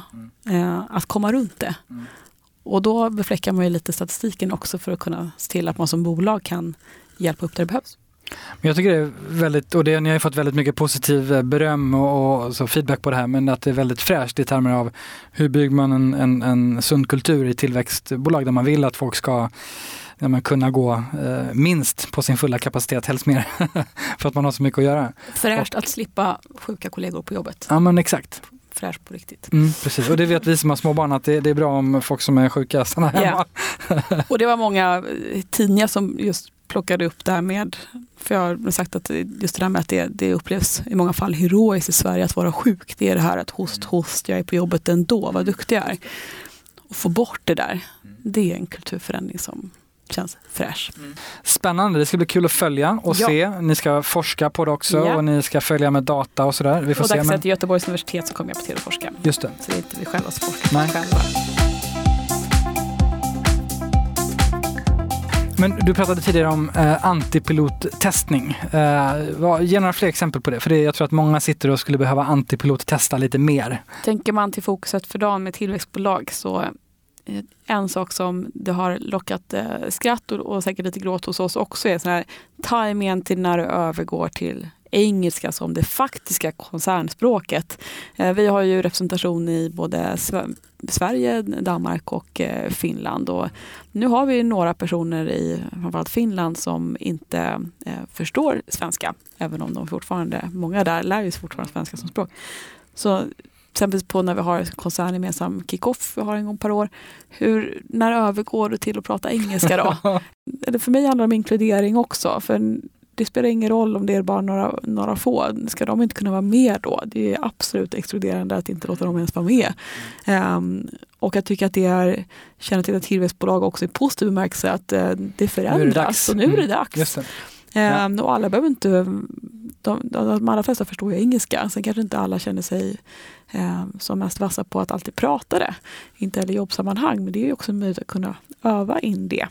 uh, att komma runt det. Och då befläckar man ju lite statistiken också för att kunna se till att man som bolag kan hjälpa upp där det behövs. Men jag tycker det är väldigt, och det, ni har ju fått väldigt mycket positiv eh, beröm och, och så feedback på det här, men att det är väldigt fräscht i termer av hur bygger man en, en, en sund kultur i tillväxtbolag där man vill att folk ska ja, men kunna gå eh, minst på sin fulla kapacitet, helst mer, för att man har så mycket att göra. Fräscht att slippa sjuka kollegor på jobbet. Ja men exakt fräscht på riktigt. Mm, precis, och det vet vi som har småbarn att det, det, är bra om folk som är sjuka stannar hemma. Yeah. och det var många eh, tidningar som just plockade upp det här med, för jag har sagt att just det där med att det, det upplevs i många fall heroiskt i Sverige att vara sjuk. Det är det här att host, host, jag är på jobbet ändå, vad duktig jag är. Och få bort det där, det är en kulturförändring som känns fräsch. Mm. Spännande, det ska bli kul att följa och ja. se. Ni ska forska på det också ja. och ni ska följa med data och sådär. Vi får och se. Men... till Göteborgs universitet så kommer jag på till att forska. Just det. Så det är inte vi själva som forskar Nej. själva. Men du pratade tidigare om eh, antipilottestning. Eh, ge några fler exempel på det, för det, jag tror att många sitter och skulle behöva antipilottesta lite mer. Tänker man till fokuset för dagen med tillväxtbolag så eh, en sak som det har lockat eh, skratt och, och säkert lite gråt hos oss också är sån här tajmingen till när det övergår till engelska som det faktiska koncernspråket. Eh, vi har ju representation i både Sverige, Danmark och eh, Finland. Och nu har vi några personer i framförallt Finland som inte eh, förstår svenska, även om de fortfarande, många där lär sig fortfarande svenska som språk. Så exempelvis på när vi har koncerngemensam kick-off vi har en gång per år. Hur, när övergår du till att prata engelska då? Eller för mig handlar det om inkludering också. För det spelar ingen roll om det är bara några, några få. Ska de inte kunna vara med då? Det är absolut exkluderande att inte låta dem ens vara med. Um, och jag tycker att det är kännetecknat tillväxtbolag också i positiv bemärkelse att uh, det förändras och nu är det mm. dags. Mm. Um, och alla behöver inte, de, de allra flesta förstår ju engelska. Sen kanske inte alla känner sig um, som mest vassa på att alltid prata det. Inte heller i jobbsammanhang, men det är också möjligt att kunna öva in det.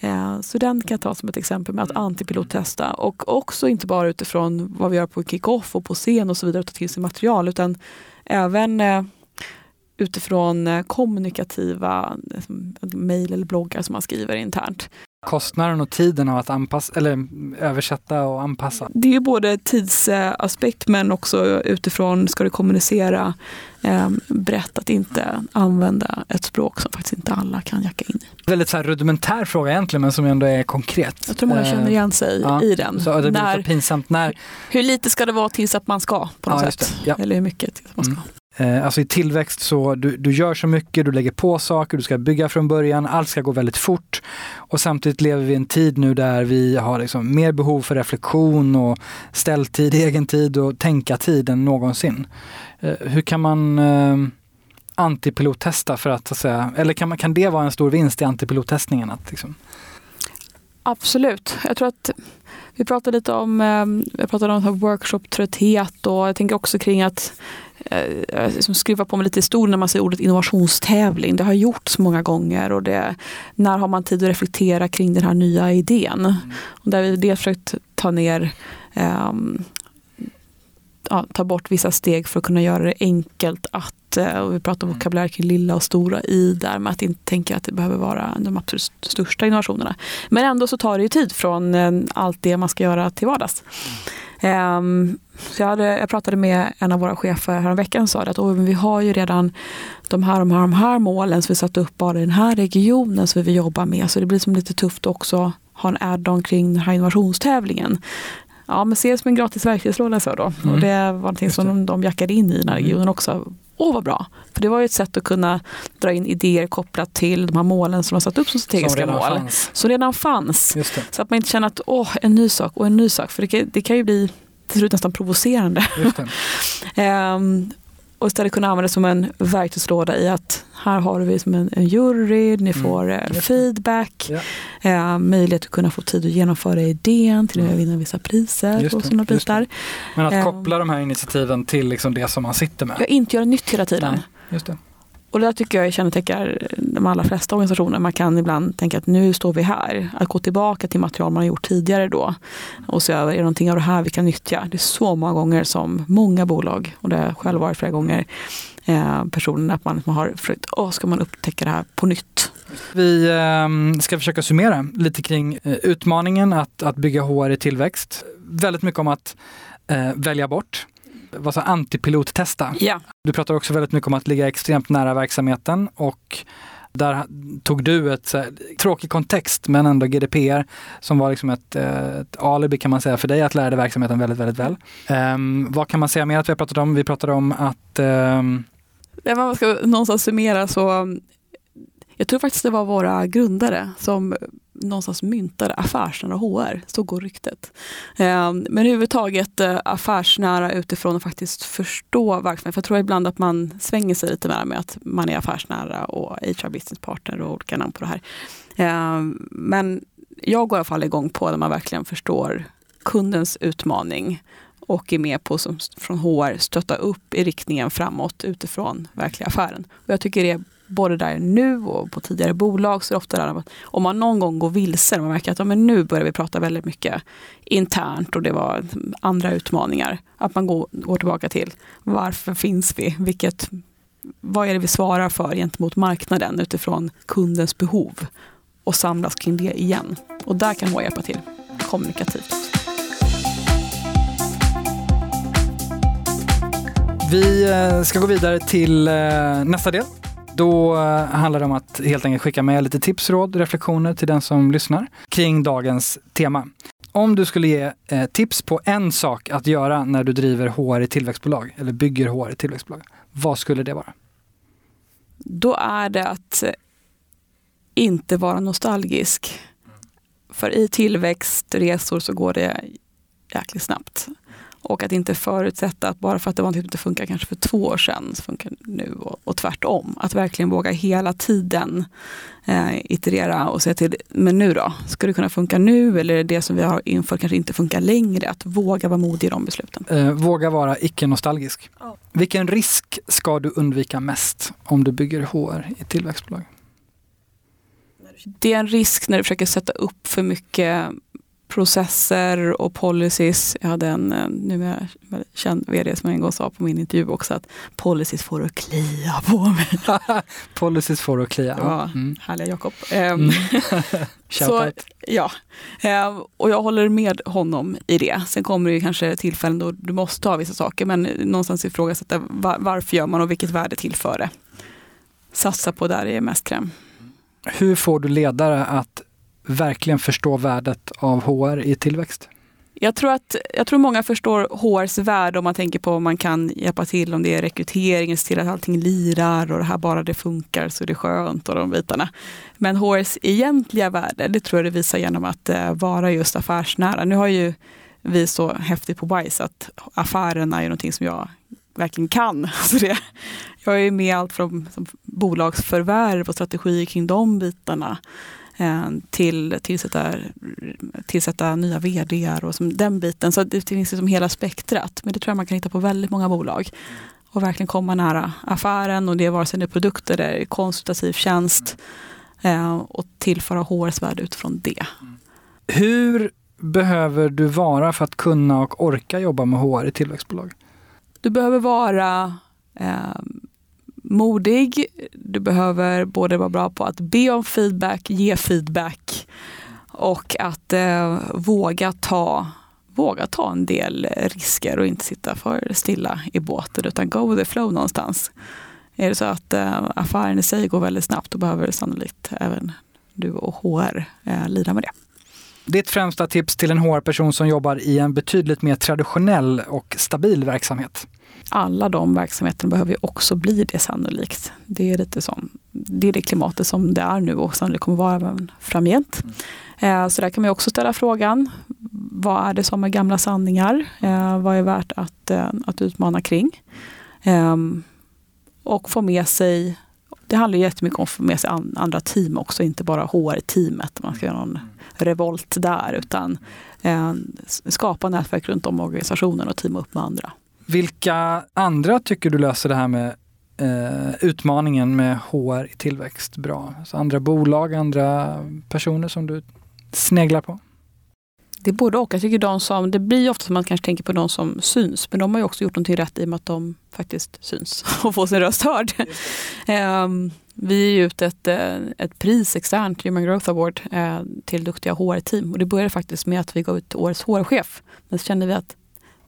Eh, så den kan jag ta som ett exempel med att mm. antipilottesta och också inte bara utifrån vad vi gör på kick-off och på scen och så vidare, ta till sig material utan även eh, utifrån eh, kommunikativa mejl eller bloggar som man skriver internt. Kostnaden och tiden av att anpassa, eller översätta och anpassa? Det är både tidsaspekt men också utifrån, ska du kommunicera eh, brett, att inte använda ett språk som faktiskt inte alla kan jacka in i. Väldigt så här rudimentär fråga egentligen men som ändå är konkret. Jag tror många känner eh, igen sig ja, i den. Så det blir när, så pinsamt när... Hur lite ska det vara tills att man ska på något ja, sätt? Ja. Eller hur mycket tills man ska? Mm. Eh, alltså i tillväxt så du, du gör så mycket, du lägger på saker, du ska bygga från början, allt ska gå väldigt fort. Och samtidigt lever vi i en tid nu där vi har liksom mer behov för reflektion och ställtid, egen tid och tänka tid än någonsin. Eh, hur kan man eh, antipilottesta för att, så att säga, eller kan, man, kan det vara en stor vinst i antipilottestningen? Att, liksom? Absolut. Jag tror att vi pratade lite om, eh, vi pratade om workshop-trötthet och jag tänker också kring att eh, liksom skruva på mig lite historia när man säger ordet innovationstävling. Det har gjorts många gånger och det, när har man tid att reflektera kring den här nya idén? Mm. Och där vi dels försökt ta ner um, ja, ta bort vissa steg för att kunna göra det enkelt att, eh, och vi pratar om mm. vokabulär kring lilla och stora i där med att inte tänka att det behöver vara de absolut största innovationerna. Men ändå så tar det ju tid från eh, allt det man ska göra till vardags. Um, så jag, hade, jag, pratade med en av våra chefer häromveckan och sa att oh, vi har ju redan de här, de här, de här målen som vi satt upp bara i den här regionen som vi vill jobba med. Så det blir som lite tufft också ha en add-on kring den här innovationstävlingen. Ja, men se det som en gratis verktygslåda så då. Mm. Och det var någonting som de, de jackade in i den här mm. regionen också. Åh vad bra! För det var ju ett sätt att kunna dra in idéer kopplat till de här målen som de satt upp som strategiska som mål. Fanns. Som redan fanns. Så att man inte känner att åh, en ny sak och en ny sak. För det, det kan ju bli till slut nästan provocerande. um, och istället kunna använda det som en verktygslåda i att här har vi som en, en jury, ni mm. får mm. feedback, ja. eh, möjlighet att kunna få tid att genomföra idén, till mm. att vinna vissa priser just och sådana bitar. Men att eh, koppla de här initiativen till liksom det som man sitter med. Ja, inte göra nytt hela tiden. Nej, just det. Och det där tycker jag kännetecknar de allra flesta organisationer. Man kan ibland tänka att nu står vi här. Att gå tillbaka till material man har gjort tidigare då och se över, är det någonting av det här vi kan nyttja? Det är så många gånger som många bolag, och det har jag själv varit flera gånger, eh, personen att man, man har försökt, åh, ska man upptäcka det här på nytt? Vi eh, ska försöka summera lite kring eh, utmaningen att, att bygga HR i tillväxt. Väldigt mycket om att eh, välja bort vad sa, antipilottesta. Ja. Du pratar också väldigt mycket om att ligga extremt nära verksamheten och där tog du ett här, tråkig kontext men ändå GDPR som var liksom ett, eh, ett alibi kan man säga för dig att lära dig verksamheten väldigt, väldigt väl. Um, vad kan man säga mer att vi har pratat om? Vi pratade om att um... Ja, man ska någonstans summera så jag tror faktiskt det var våra grundare som någonstans myntade affärsnära HR, så går ryktet. Ehm, men överhuvudtaget eh, affärsnära utifrån att faktiskt förstå verksamheten. För jag tror ibland att man svänger sig lite mer med att man är affärsnära och HR business partner och olika namn på det här. Ehm, men jag går i alla fall igång på när man verkligen förstår kundens utmaning och är med på som från HR stötta upp i riktningen framåt utifrån verkliga affären. Och jag tycker det är både där nu och på tidigare bolag så är det ofta där att om man någon gång går vilse, man märker att ja, men nu börjar vi prata väldigt mycket internt och det var andra utmaningar. Att man går, går tillbaka till varför finns vi? Vilket, vad är det vi svarar för gentemot marknaden utifrån kundens behov? Och samlas kring det igen. Och där kan HR hjälpa till kommunikativt. Vi eh, ska gå vidare till eh, nästa del då eh, handlar det om att helt enkelt skicka med lite tips, råd, reflektioner till den som lyssnar kring dagens tema. Om du skulle ge eh, tips på en sak att göra när du driver HR i tillväxtbolag eller bygger HR i tillväxtbolag, vad skulle det vara? Då är det att eh, inte vara nostalgisk. För i tillväxtresor så går det jäkligt snabbt. Och att inte förutsätta att bara för att det var något som inte funkar kanske för två år sedan, så funkar det nu och, och tvärtom. Att verkligen våga hela tiden eh, iterera och säga till, men nu då? Ska det kunna funka nu eller är det som vi har infört kanske inte funkar längre? Att våga vara modig i de besluten. Eh, våga vara icke-nostalgisk. Oh. Vilken risk ska du undvika mest om du bygger HR i tillväxtbolag? Det är en risk när du försöker sätta upp för mycket processer och policies. Jag hade en eh, numera känd vd som en gång sa på min intervju också att policies får att klia på mig. policies får att klia. Ja, mm. härliga Jakob. Ehm, mm. så, ja. Ehm, och jag håller med honom i det. Sen kommer det kanske tillfällen då du måste ha vissa saker men någonstans ifrågasätta varför gör man och vilket värde tillför det. Satsa på där det är mest kräm. Hur får du ledare att verkligen förstå värdet av HR i tillväxt? Jag tror, att, jag tror många förstår HRs värde om man tänker på om man kan hjälpa till om det är rekrytering, se till att allting lirar och det här bara det funkar så är det skönt och de bitarna. Men HRs egentliga värde, det tror jag det visar genom att eh, vara just affärsnära. Nu har ju vi så häftigt på Wise att affärerna är någonting som jag verkligen kan. Så det, jag är med allt från bolagsförvärv och strategier kring de bitarna till tillsätta, tillsätta nya vd och som den biten. Så det finns liksom hela spektrat. Men det tror jag man kan hitta på väldigt många bolag. Och verkligen komma nära affären och det är vare sig det är produkter eller konsultativ tjänst. Eh, och tillföra HRs värde utifrån det. Hur behöver du vara för att kunna och orka jobba med HR i tillväxtbolag? Du behöver vara eh, modig. Du behöver både vara bra på att be om feedback, ge feedback och att eh, våga, ta, våga ta en del risker och inte sitta för stilla i båten utan go with the flow någonstans. Är det så att eh, affären i sig går väldigt snabbt då behöver sannolikt även du och HR eh, lida med det. Ditt främsta tips till en HR-person som jobbar i en betydligt mer traditionell och stabil verksamhet? Alla de verksamheterna behöver ju också bli det sannolikt. Det är lite som, det är det klimatet som det är nu och sannolikt kommer vara även framgent. Mm. Så där kan man också ställa frågan, vad är det som är gamla sanningar? Eh, vad är värt att, eh, att utmana kring? Ehm, och få med sig det handlar jättemycket om att få med sig andra team också, inte bara HR-teamet. Man ska göra någon revolt där, utan eh, skapa nätverk runt om organisationen och teama upp med andra. Vilka andra tycker du löser det här med eh, utmaningen med HR i tillväxt bra? Så andra bolag, andra personer som du sneglar på? Det är både och. Jag tycker de som, det blir ofta som man kanske tänker på de som syns, men de har ju också gjort någonting rätt i och med att de faktiskt syns och får sin röst hörd. um, vi är ut ett, eh, ett pris externt, Human Growth Award, eh, till duktiga HR-team. Och det började faktiskt med att vi gav ut årets HR-chef. Men så kände vi att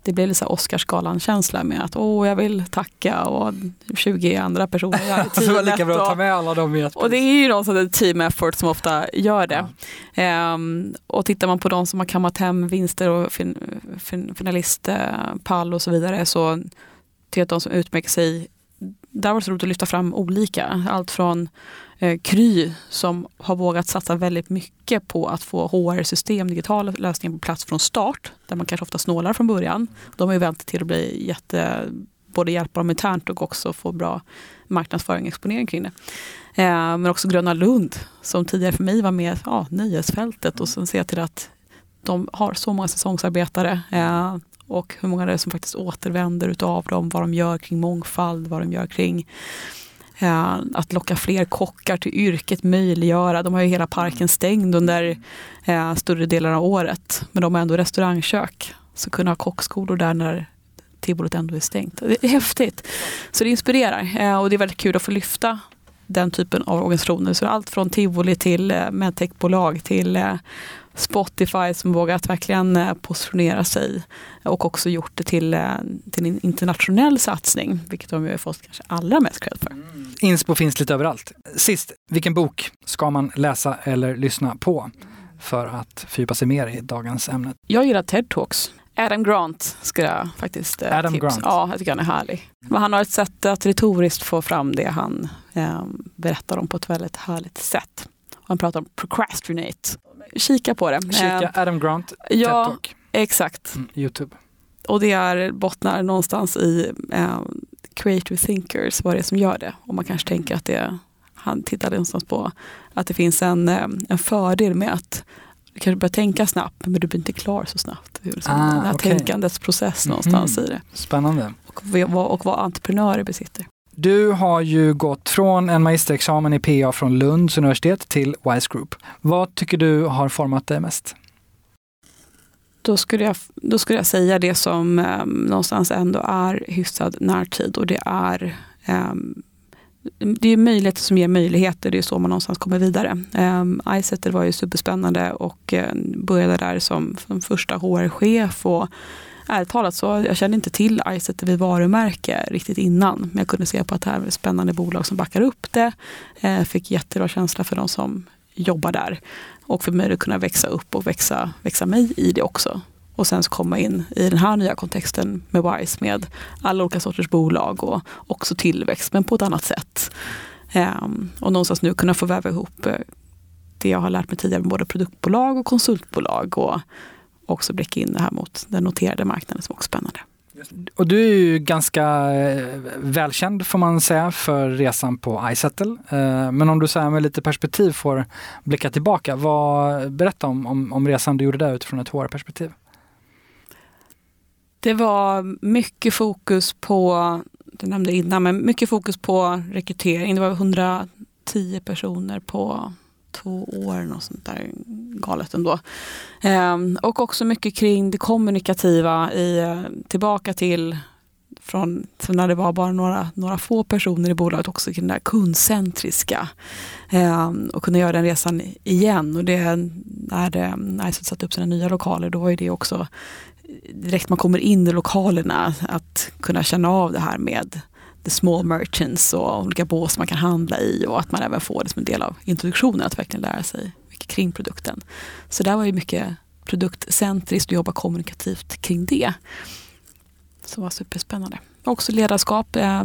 det blev lite Oscarsgalan-känsla med att åh, jag vill tacka och 20 andra personer det teamet. det var lika bra att ta med alla dem i ett Och det är ju någon sån team effort som ofta gör det. Ja. Um, och tittar man på de som har kammat hem vinster och fin, fin, finalistpall och så vidare så till att de som utmärker sig där var det så roligt att lyfta fram olika. Allt från eh, Kry som har vågat satsa väldigt mycket på att få HR-system, digitala lösningar på plats från start. Där man kanske ofta snålar från början. De har ju vänt till att bli jätte, både hjälpa dem internt och också få bra marknadsföring och exponering kring det. Eh, men också Gröna Lund som tidigare för mig var med ja, nöjesfältet och sen ser jag till att de har så många säsongsarbetare. Eh, och hur många det är som faktiskt återvänder utav dem, vad de gör kring mångfald, vad de gör kring eh, att locka fler kockar till yrket, möjliggöra. De har ju hela parken stängd under eh, större delar av året, men de har ändå restaurangkök. Så kunna ha kockskolor där när tivolit ändå är stängt. Det är häftigt. Så det inspirerar eh, och det är väldigt kul att få lyfta den typen av organisationer. Så allt från tivoli till eh, medtechbolag till eh, Spotify som vågat verkligen eh, positionera sig och också gjort det till, eh, till en internationell satsning, vilket de har fått kanske allra mest cred för. Mm. Inspo finns lite överallt. Sist, vilken bok ska man läsa eller lyssna på för att fördjupa sig mer i dagens ämne? Jag gillar TED Talks. Adam Grant ska jag faktiskt eh, Adam tipsa. Grant. Ja, jag tycker han är härlig. Men han har ett sätt att retoriskt få fram det han eh, berättar om på ett väldigt härligt sätt. Han pratar om procrastinate kika på det. Kika eh, Adam Grant, ja, TED-talk. Exakt. Mm, Youtube. Och det är, bottnar någonstans i eh, creative thinkers, vad det är som gör det. Och man kanske tänker att det, han tittade någonstans på att det finns en, eh, en fördel med att du kanske börjar tänka snabbt men du blir inte klar så snabbt. Det är liksom ah, den här okay. tänkandets process någonstans mm. i det. Spännande. Och, och, och vad entreprenörer besitter. Du har ju gått från en magisterexamen i PA från Lunds universitet till Wise Group. Vad tycker du har format dig mest? Då skulle jag, då skulle jag säga det som eh, någonstans ändå är hyfsad närtid och det är eh, det är möjligheter som ger möjligheter, det är så man någonstans kommer vidare. Ehm, um, Icetter var ju superspännande och eh, började där som, som första HR-chef och ärligt talat så jag kände inte till Iset vid varumärke riktigt innan. Men jag kunde se på att det här är ett spännande bolag som backar upp det. Eh, fick jättebra känsla för de som jobbar där. Och för mig att kunna växa upp och växa, växa mig i det också. Och sen så komma in i den här nya kontexten med WISE med alla olika sorters bolag och också tillväxt men på ett annat sätt. Um, och någonstans nu kunna få väva ihop eh, det jag har lärt mig tidigare med både produktbolag och konsultbolag och också blicka in det här mot den noterade marknaden som också spännande. Och du är ju ganska eh, välkänd får man säga för resan på iSettle. Eh, men om du så här med lite perspektiv får blicka tillbaka, vad, berätta om, om, om resan du gjorde där utifrån ett HR-perspektiv. Det var mycket fokus på, du nämnde innan, men mycket fokus på rekrytering. Det var 110 personer på två år, och sånt där galet ändå. Ehm, och också mycket kring det kommunikativa, i, tillbaka till från när det var bara några, några få personer i bolaget också kring det där kundcentriska. Ehm, och kunna göra den resan igen. Och det, när Nice satte upp sina nya lokaler då var det också direkt man kommer in i lokalerna att kunna känna av det här med the small merchants och olika bås man kan handla i och att man även får det som en del av introduktionen att verkligen lära sig mycket kring produkten. Så där var ju mycket produktcentriskt och jobba kommunikativt kring det. Så det var superspännande. Också ledarskap, eh,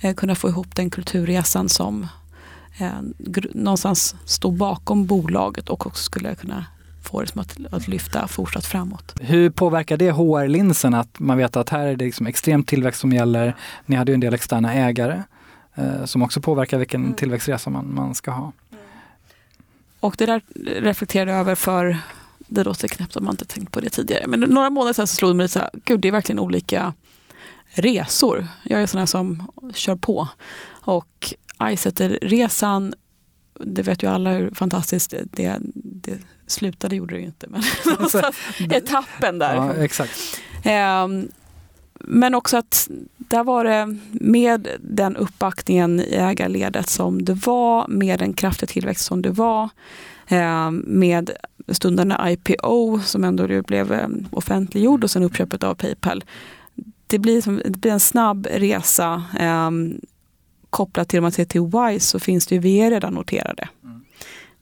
eh, kunna få ihop den kulturresan som eh, någonstans stod bakom bolaget och också skulle kunna få det som att, att lyfta fortsatt framåt. Hur påverkar det HR-linsen att man vet att här är det liksom extrem tillväxt som gäller? Ni hade ju en del externa ägare eh, som också påverkar vilken mm. tillväxtresa man, man ska ha. Och det där reflekterade jag över för, det låter knäppt om man inte tänkt på det tidigare, men några månader sedan så slog det mig så här, gud det är verkligen olika resor. Jag är sån här som kör på. Och Icetter-resan det vet ju alla hur fantastiskt det, det slutade, gjorde det ju inte, men alltså, etappen där. Ja, exakt. Um, men också att där var det med den uppbackningen i ägarledet som det var, med den kraftiga tillväxt som det var, eh, med stundande IPO som ändå blev eh, offentliggjord och sen uppköpet av Paypal. Det blir, som, det blir en snabb resa eh, kopplat till, om man ser till WISE så finns det ju, vi är redan noterade. Mm.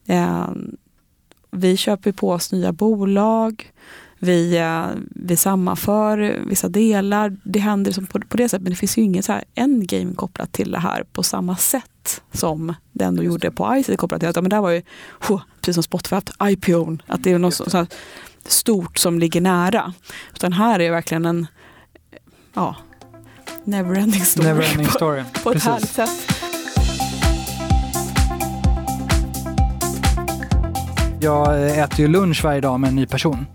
Eh, vi köper på oss nya bolag, vi, eh, vi sammanför vissa delar. Det händer som på, på det sättet men det finns ju ingen så här endgame kopplat till det här på samma sätt som det ändå gjorde på ICE kopplat till att men där var ju, oh, precis som Spotify, att IPO, att det är något så, så stort som ligger nära. Utan här är verkligen en ja, neverending story, never story. på, på ett härligt sätt. Jag äter ju lunch varje dag med en ny person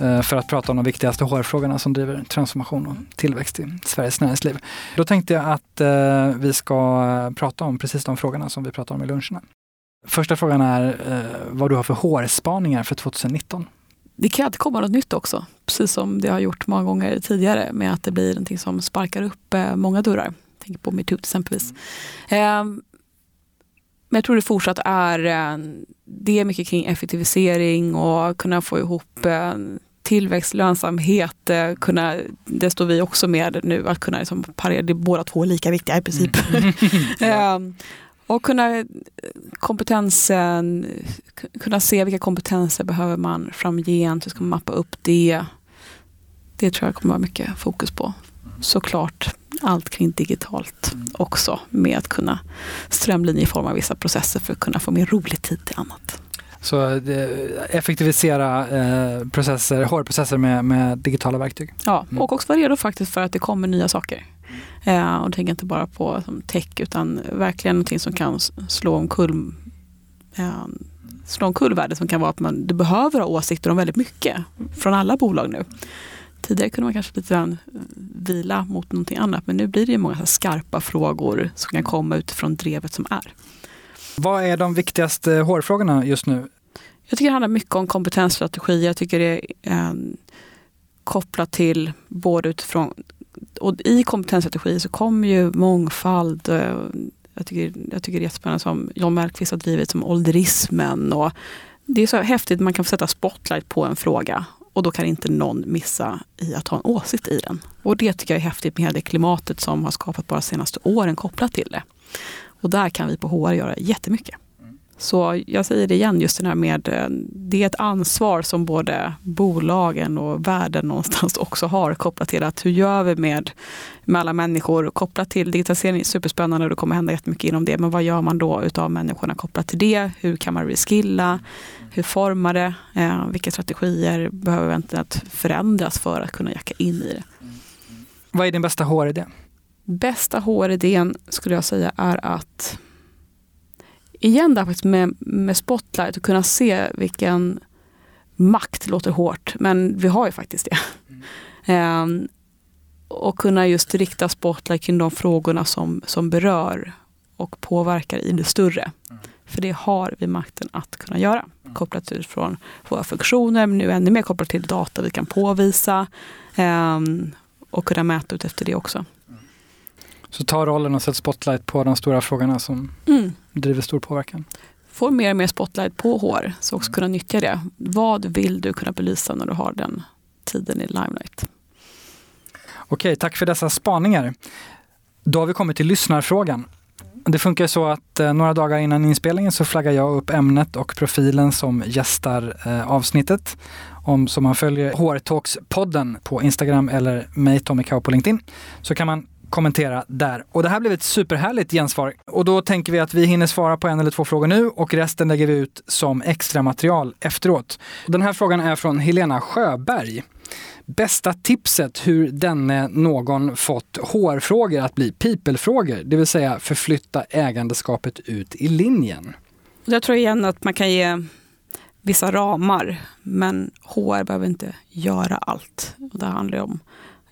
eh, för att prata om de viktigaste HR-frågorna som driver transformation och tillväxt i Sveriges näringsliv. Då tänkte jag att eh, vi ska prata om precis de frågorna som vi pratar om i luncherna. Första frågan är eh, vad du har för HR-spaningar för 2019? det kan alltid komma något nytt också. Precis som det har gjort många gånger tidigare med att det blir någonting som sparkar upp många dörrar. Tänk på metoo exempelvis. Mm. Men jag tror det fortsatt är, eh, det är mycket kring effektivisering och kunna få ihop eh, tillväxt, lönsamhet, eh, kunna, det står vi också med nu, att kunna liksom parera, det är båda två lika viktiga i princip. Mm. Ehm, och kunna kompetensen, kunna se vilka kompetenser behöver man framgent, hur ska man mappa upp det. Det tror jag kommer vara mycket fokus på. Såklart allt kring digitalt också med att kunna strömlinjeforma vissa processer för att kunna få mer rolig tid till annat. Så effektivisera eh, processer, HR-processer med, med, digitala verktyg? Ja, mm. och också vara redo faktiskt för att det kommer nya saker. Eh, och tänker inte bara på som tech utan verkligen någonting som kan slå omkull eh, slå omkull världen som kan vara att man, du behöver ha åsikter om väldigt mycket från alla bolag nu. Tidigare kunde man kanske lite grann eh, vila mot någonting annat men nu blir det många skarpa frågor som kan komma utifrån drevet som är. Vad är de viktigaste hårfrågorna just nu? Jag tycker det handlar mycket om kompetensstrategi. Jag tycker det är eh, kopplat till både utifrån och i kompetensstrategi så kommer ju mångfald. Eh, jag tycker, jag tycker det är jättespännande som John Mellqvist har drivit som ålderismen. Och det är så häftigt, man kan få sätta spotlight på en fråga och då kan inte någon missa i att ha en åsikt i den. Och det tycker jag är häftigt med hela det klimatet som har skapat bara de senaste åren kopplat till det. Och där kan vi på HR göra jättemycket. Så jag säger det igen, just det här med eh, det är ett ansvar som både bolagen och världen någonstans också har kopplat till att hur gör vi med, med alla människor kopplat till digitalisering är superspännande och det kommer hända jättemycket inom det. Men vad gör man då utav människorna kopplat till det? Hur kan man reskilla? Hur formar det? Eh, vilka strategier behöver eventuellt förändras för att kunna jacka in i det? Vad är din bästa HR-idé? Bästa HR-idén skulle jag säga är att igen där faktiskt med, med Spotlight och kunna se vilken makt låter hårt, men vi har ju faktiskt det. Mm. um, och kunna just rikta Spotlight kring de frågorna som, som berör och påverkar i det större. Mm. För det har vi makten att kunna göra. Mm. Kopplat utifrån våra funktioner, men nu ännu mer kopplat till data vi kan påvisa. Um, och kunna mäta ut efter det också. Så ta rollen och sätt spotlight på de stora frågorna som mm. driver stor påverkan. Få mer och mer spotlight på HR, så också kunna nyttja det. Vad vill du kunna belysa när du har den tiden i limelight? Okej, tack för dessa spaningar. Då har vi kommit till lyssnarfrågan. Det funkar så att eh, några dagar innan inspelningen så flaggar jag upp ämnet och profilen som gästar eh, avsnittet. Om som man följer HR Talks-podden på Instagram eller mig, Tommy Kau på LinkedIn, så kan man kommentera där. Och det här blev ett superhärligt gensvar. Och då tänker vi att vi hinner svara på en eller två frågor nu och resten lägger vi ut som extra material efteråt. Den här frågan är från Helena Sjöberg. Bästa tipset hur denne någon fått HR-frågor att bli people-frågor, det vill säga förflytta ägandeskapet ut i linjen. Jag tror igen att man kan ge vissa ramar, men HR behöver inte göra allt. Och det handlar om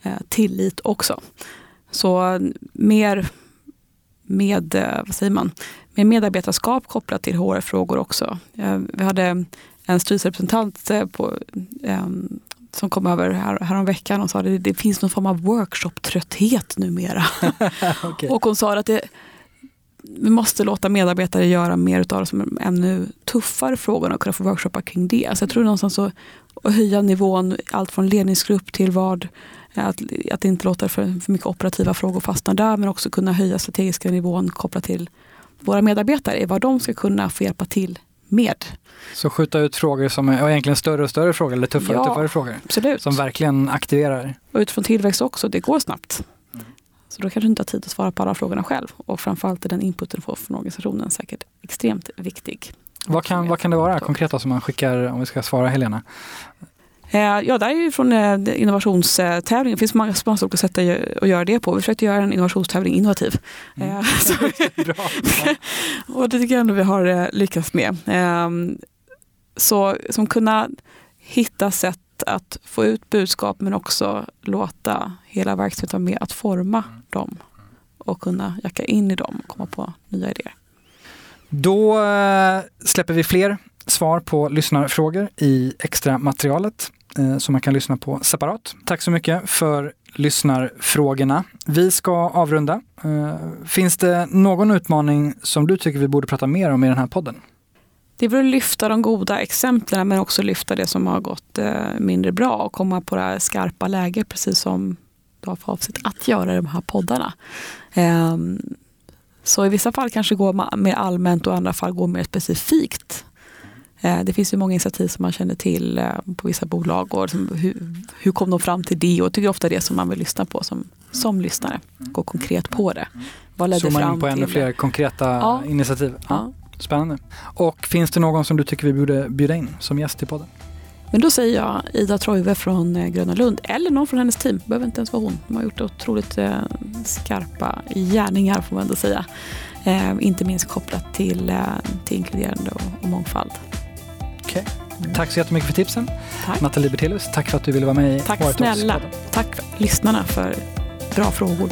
eh, tillit också. Så mer med, eh, vad säger man, med medarbetarskap kopplat till HR-frågor också. Vi hade en styrelserepresentant eh, på, som kom över här, här veckan och sa att det, det finns någon form av workshop-trötthet numera. okay. Och hon sa att det, vi måste låta medarbetare göra mer av det som ännu tuffare frågor och kunna få workshoppa kring det. Så jag tror någonstans att höja nivån, allt från ledningsgrupp till vad att, att inte låta för, för mycket operativa frågor fastna där men också kunna höja strategiska nivån kopplat till våra medarbetare, vad de ska kunna få hjälpa till med. Så skjuta ut frågor som är egentligen större och större frågor eller tuffare och tuffare frågor? Absolut. Som verkligen aktiverar? Och utifrån tillväxt också, det går snabbt. Mm. Så då kanske du inte har tid att svara på alla frågorna själv. Och framförallt är den inputen du får från organisationen säkert extremt viktig. Vad kan, vad kan det vara konkret som man skickar, om vi ska svara Helena? Eh, ja, det är ju från eh, innovationstävlingen. Det finns många olika sätt att göra det på. Vi försökte göra en innovationstävling innovativ. Mm. Eh, Bra. och det tycker jag ändå vi har lyckats med. Ehm, så som kunna hitta sätt att få ut budskap men också låta hela verksamheten vara med att forma mm. dem och kunna jacka in i dem och komma på nya idéer. Då släpper vi fler svar på lyssnarfrågor i extra materialet eh, som man kan lyssna på separat. Tack så mycket för lyssnarfrågorna. Vi ska avrunda. Eh, finns det någon utmaning som du tycker vi borde prata mer om i den här podden? Det är väl att lyfta de goda exemplen men också lyfta det som har gått eh, mindre bra och komma på det här skarpa läget precis som du har för avsikt att göra i de här poddarna. Ehm, så i vissa fall kanske gå mer allmänt och i andra fall gå mer specifikt det finns ju många initiativ som man känner till eh, på vissa bolag. Och hur, hur kom de fram till det? Och jag tycker ofta det som man vill lyssna på som, som lyssnare. Gå konkret på det. Vad ledde Zooma fram in på ännu fler konkreta ja. initiativ. Ja. Spännande. Och finns det någon som du tycker vi borde bjuda in som gäst i podden? Men då säger jag Ida Trojve från eh, Gröna Lund eller någon från hennes team. behöver inte ens vara hon. De har gjort otroligt skarpa gärningar får man ändå säga. inte minst kopplat till, till inkluderande och, och mångfald. Okay. Tack så jättemycket för tipsen. Tack. Nathalie Bertelius, tack för att du ville vara med i Tack snälla. Tack lyssnarna för bra frågor.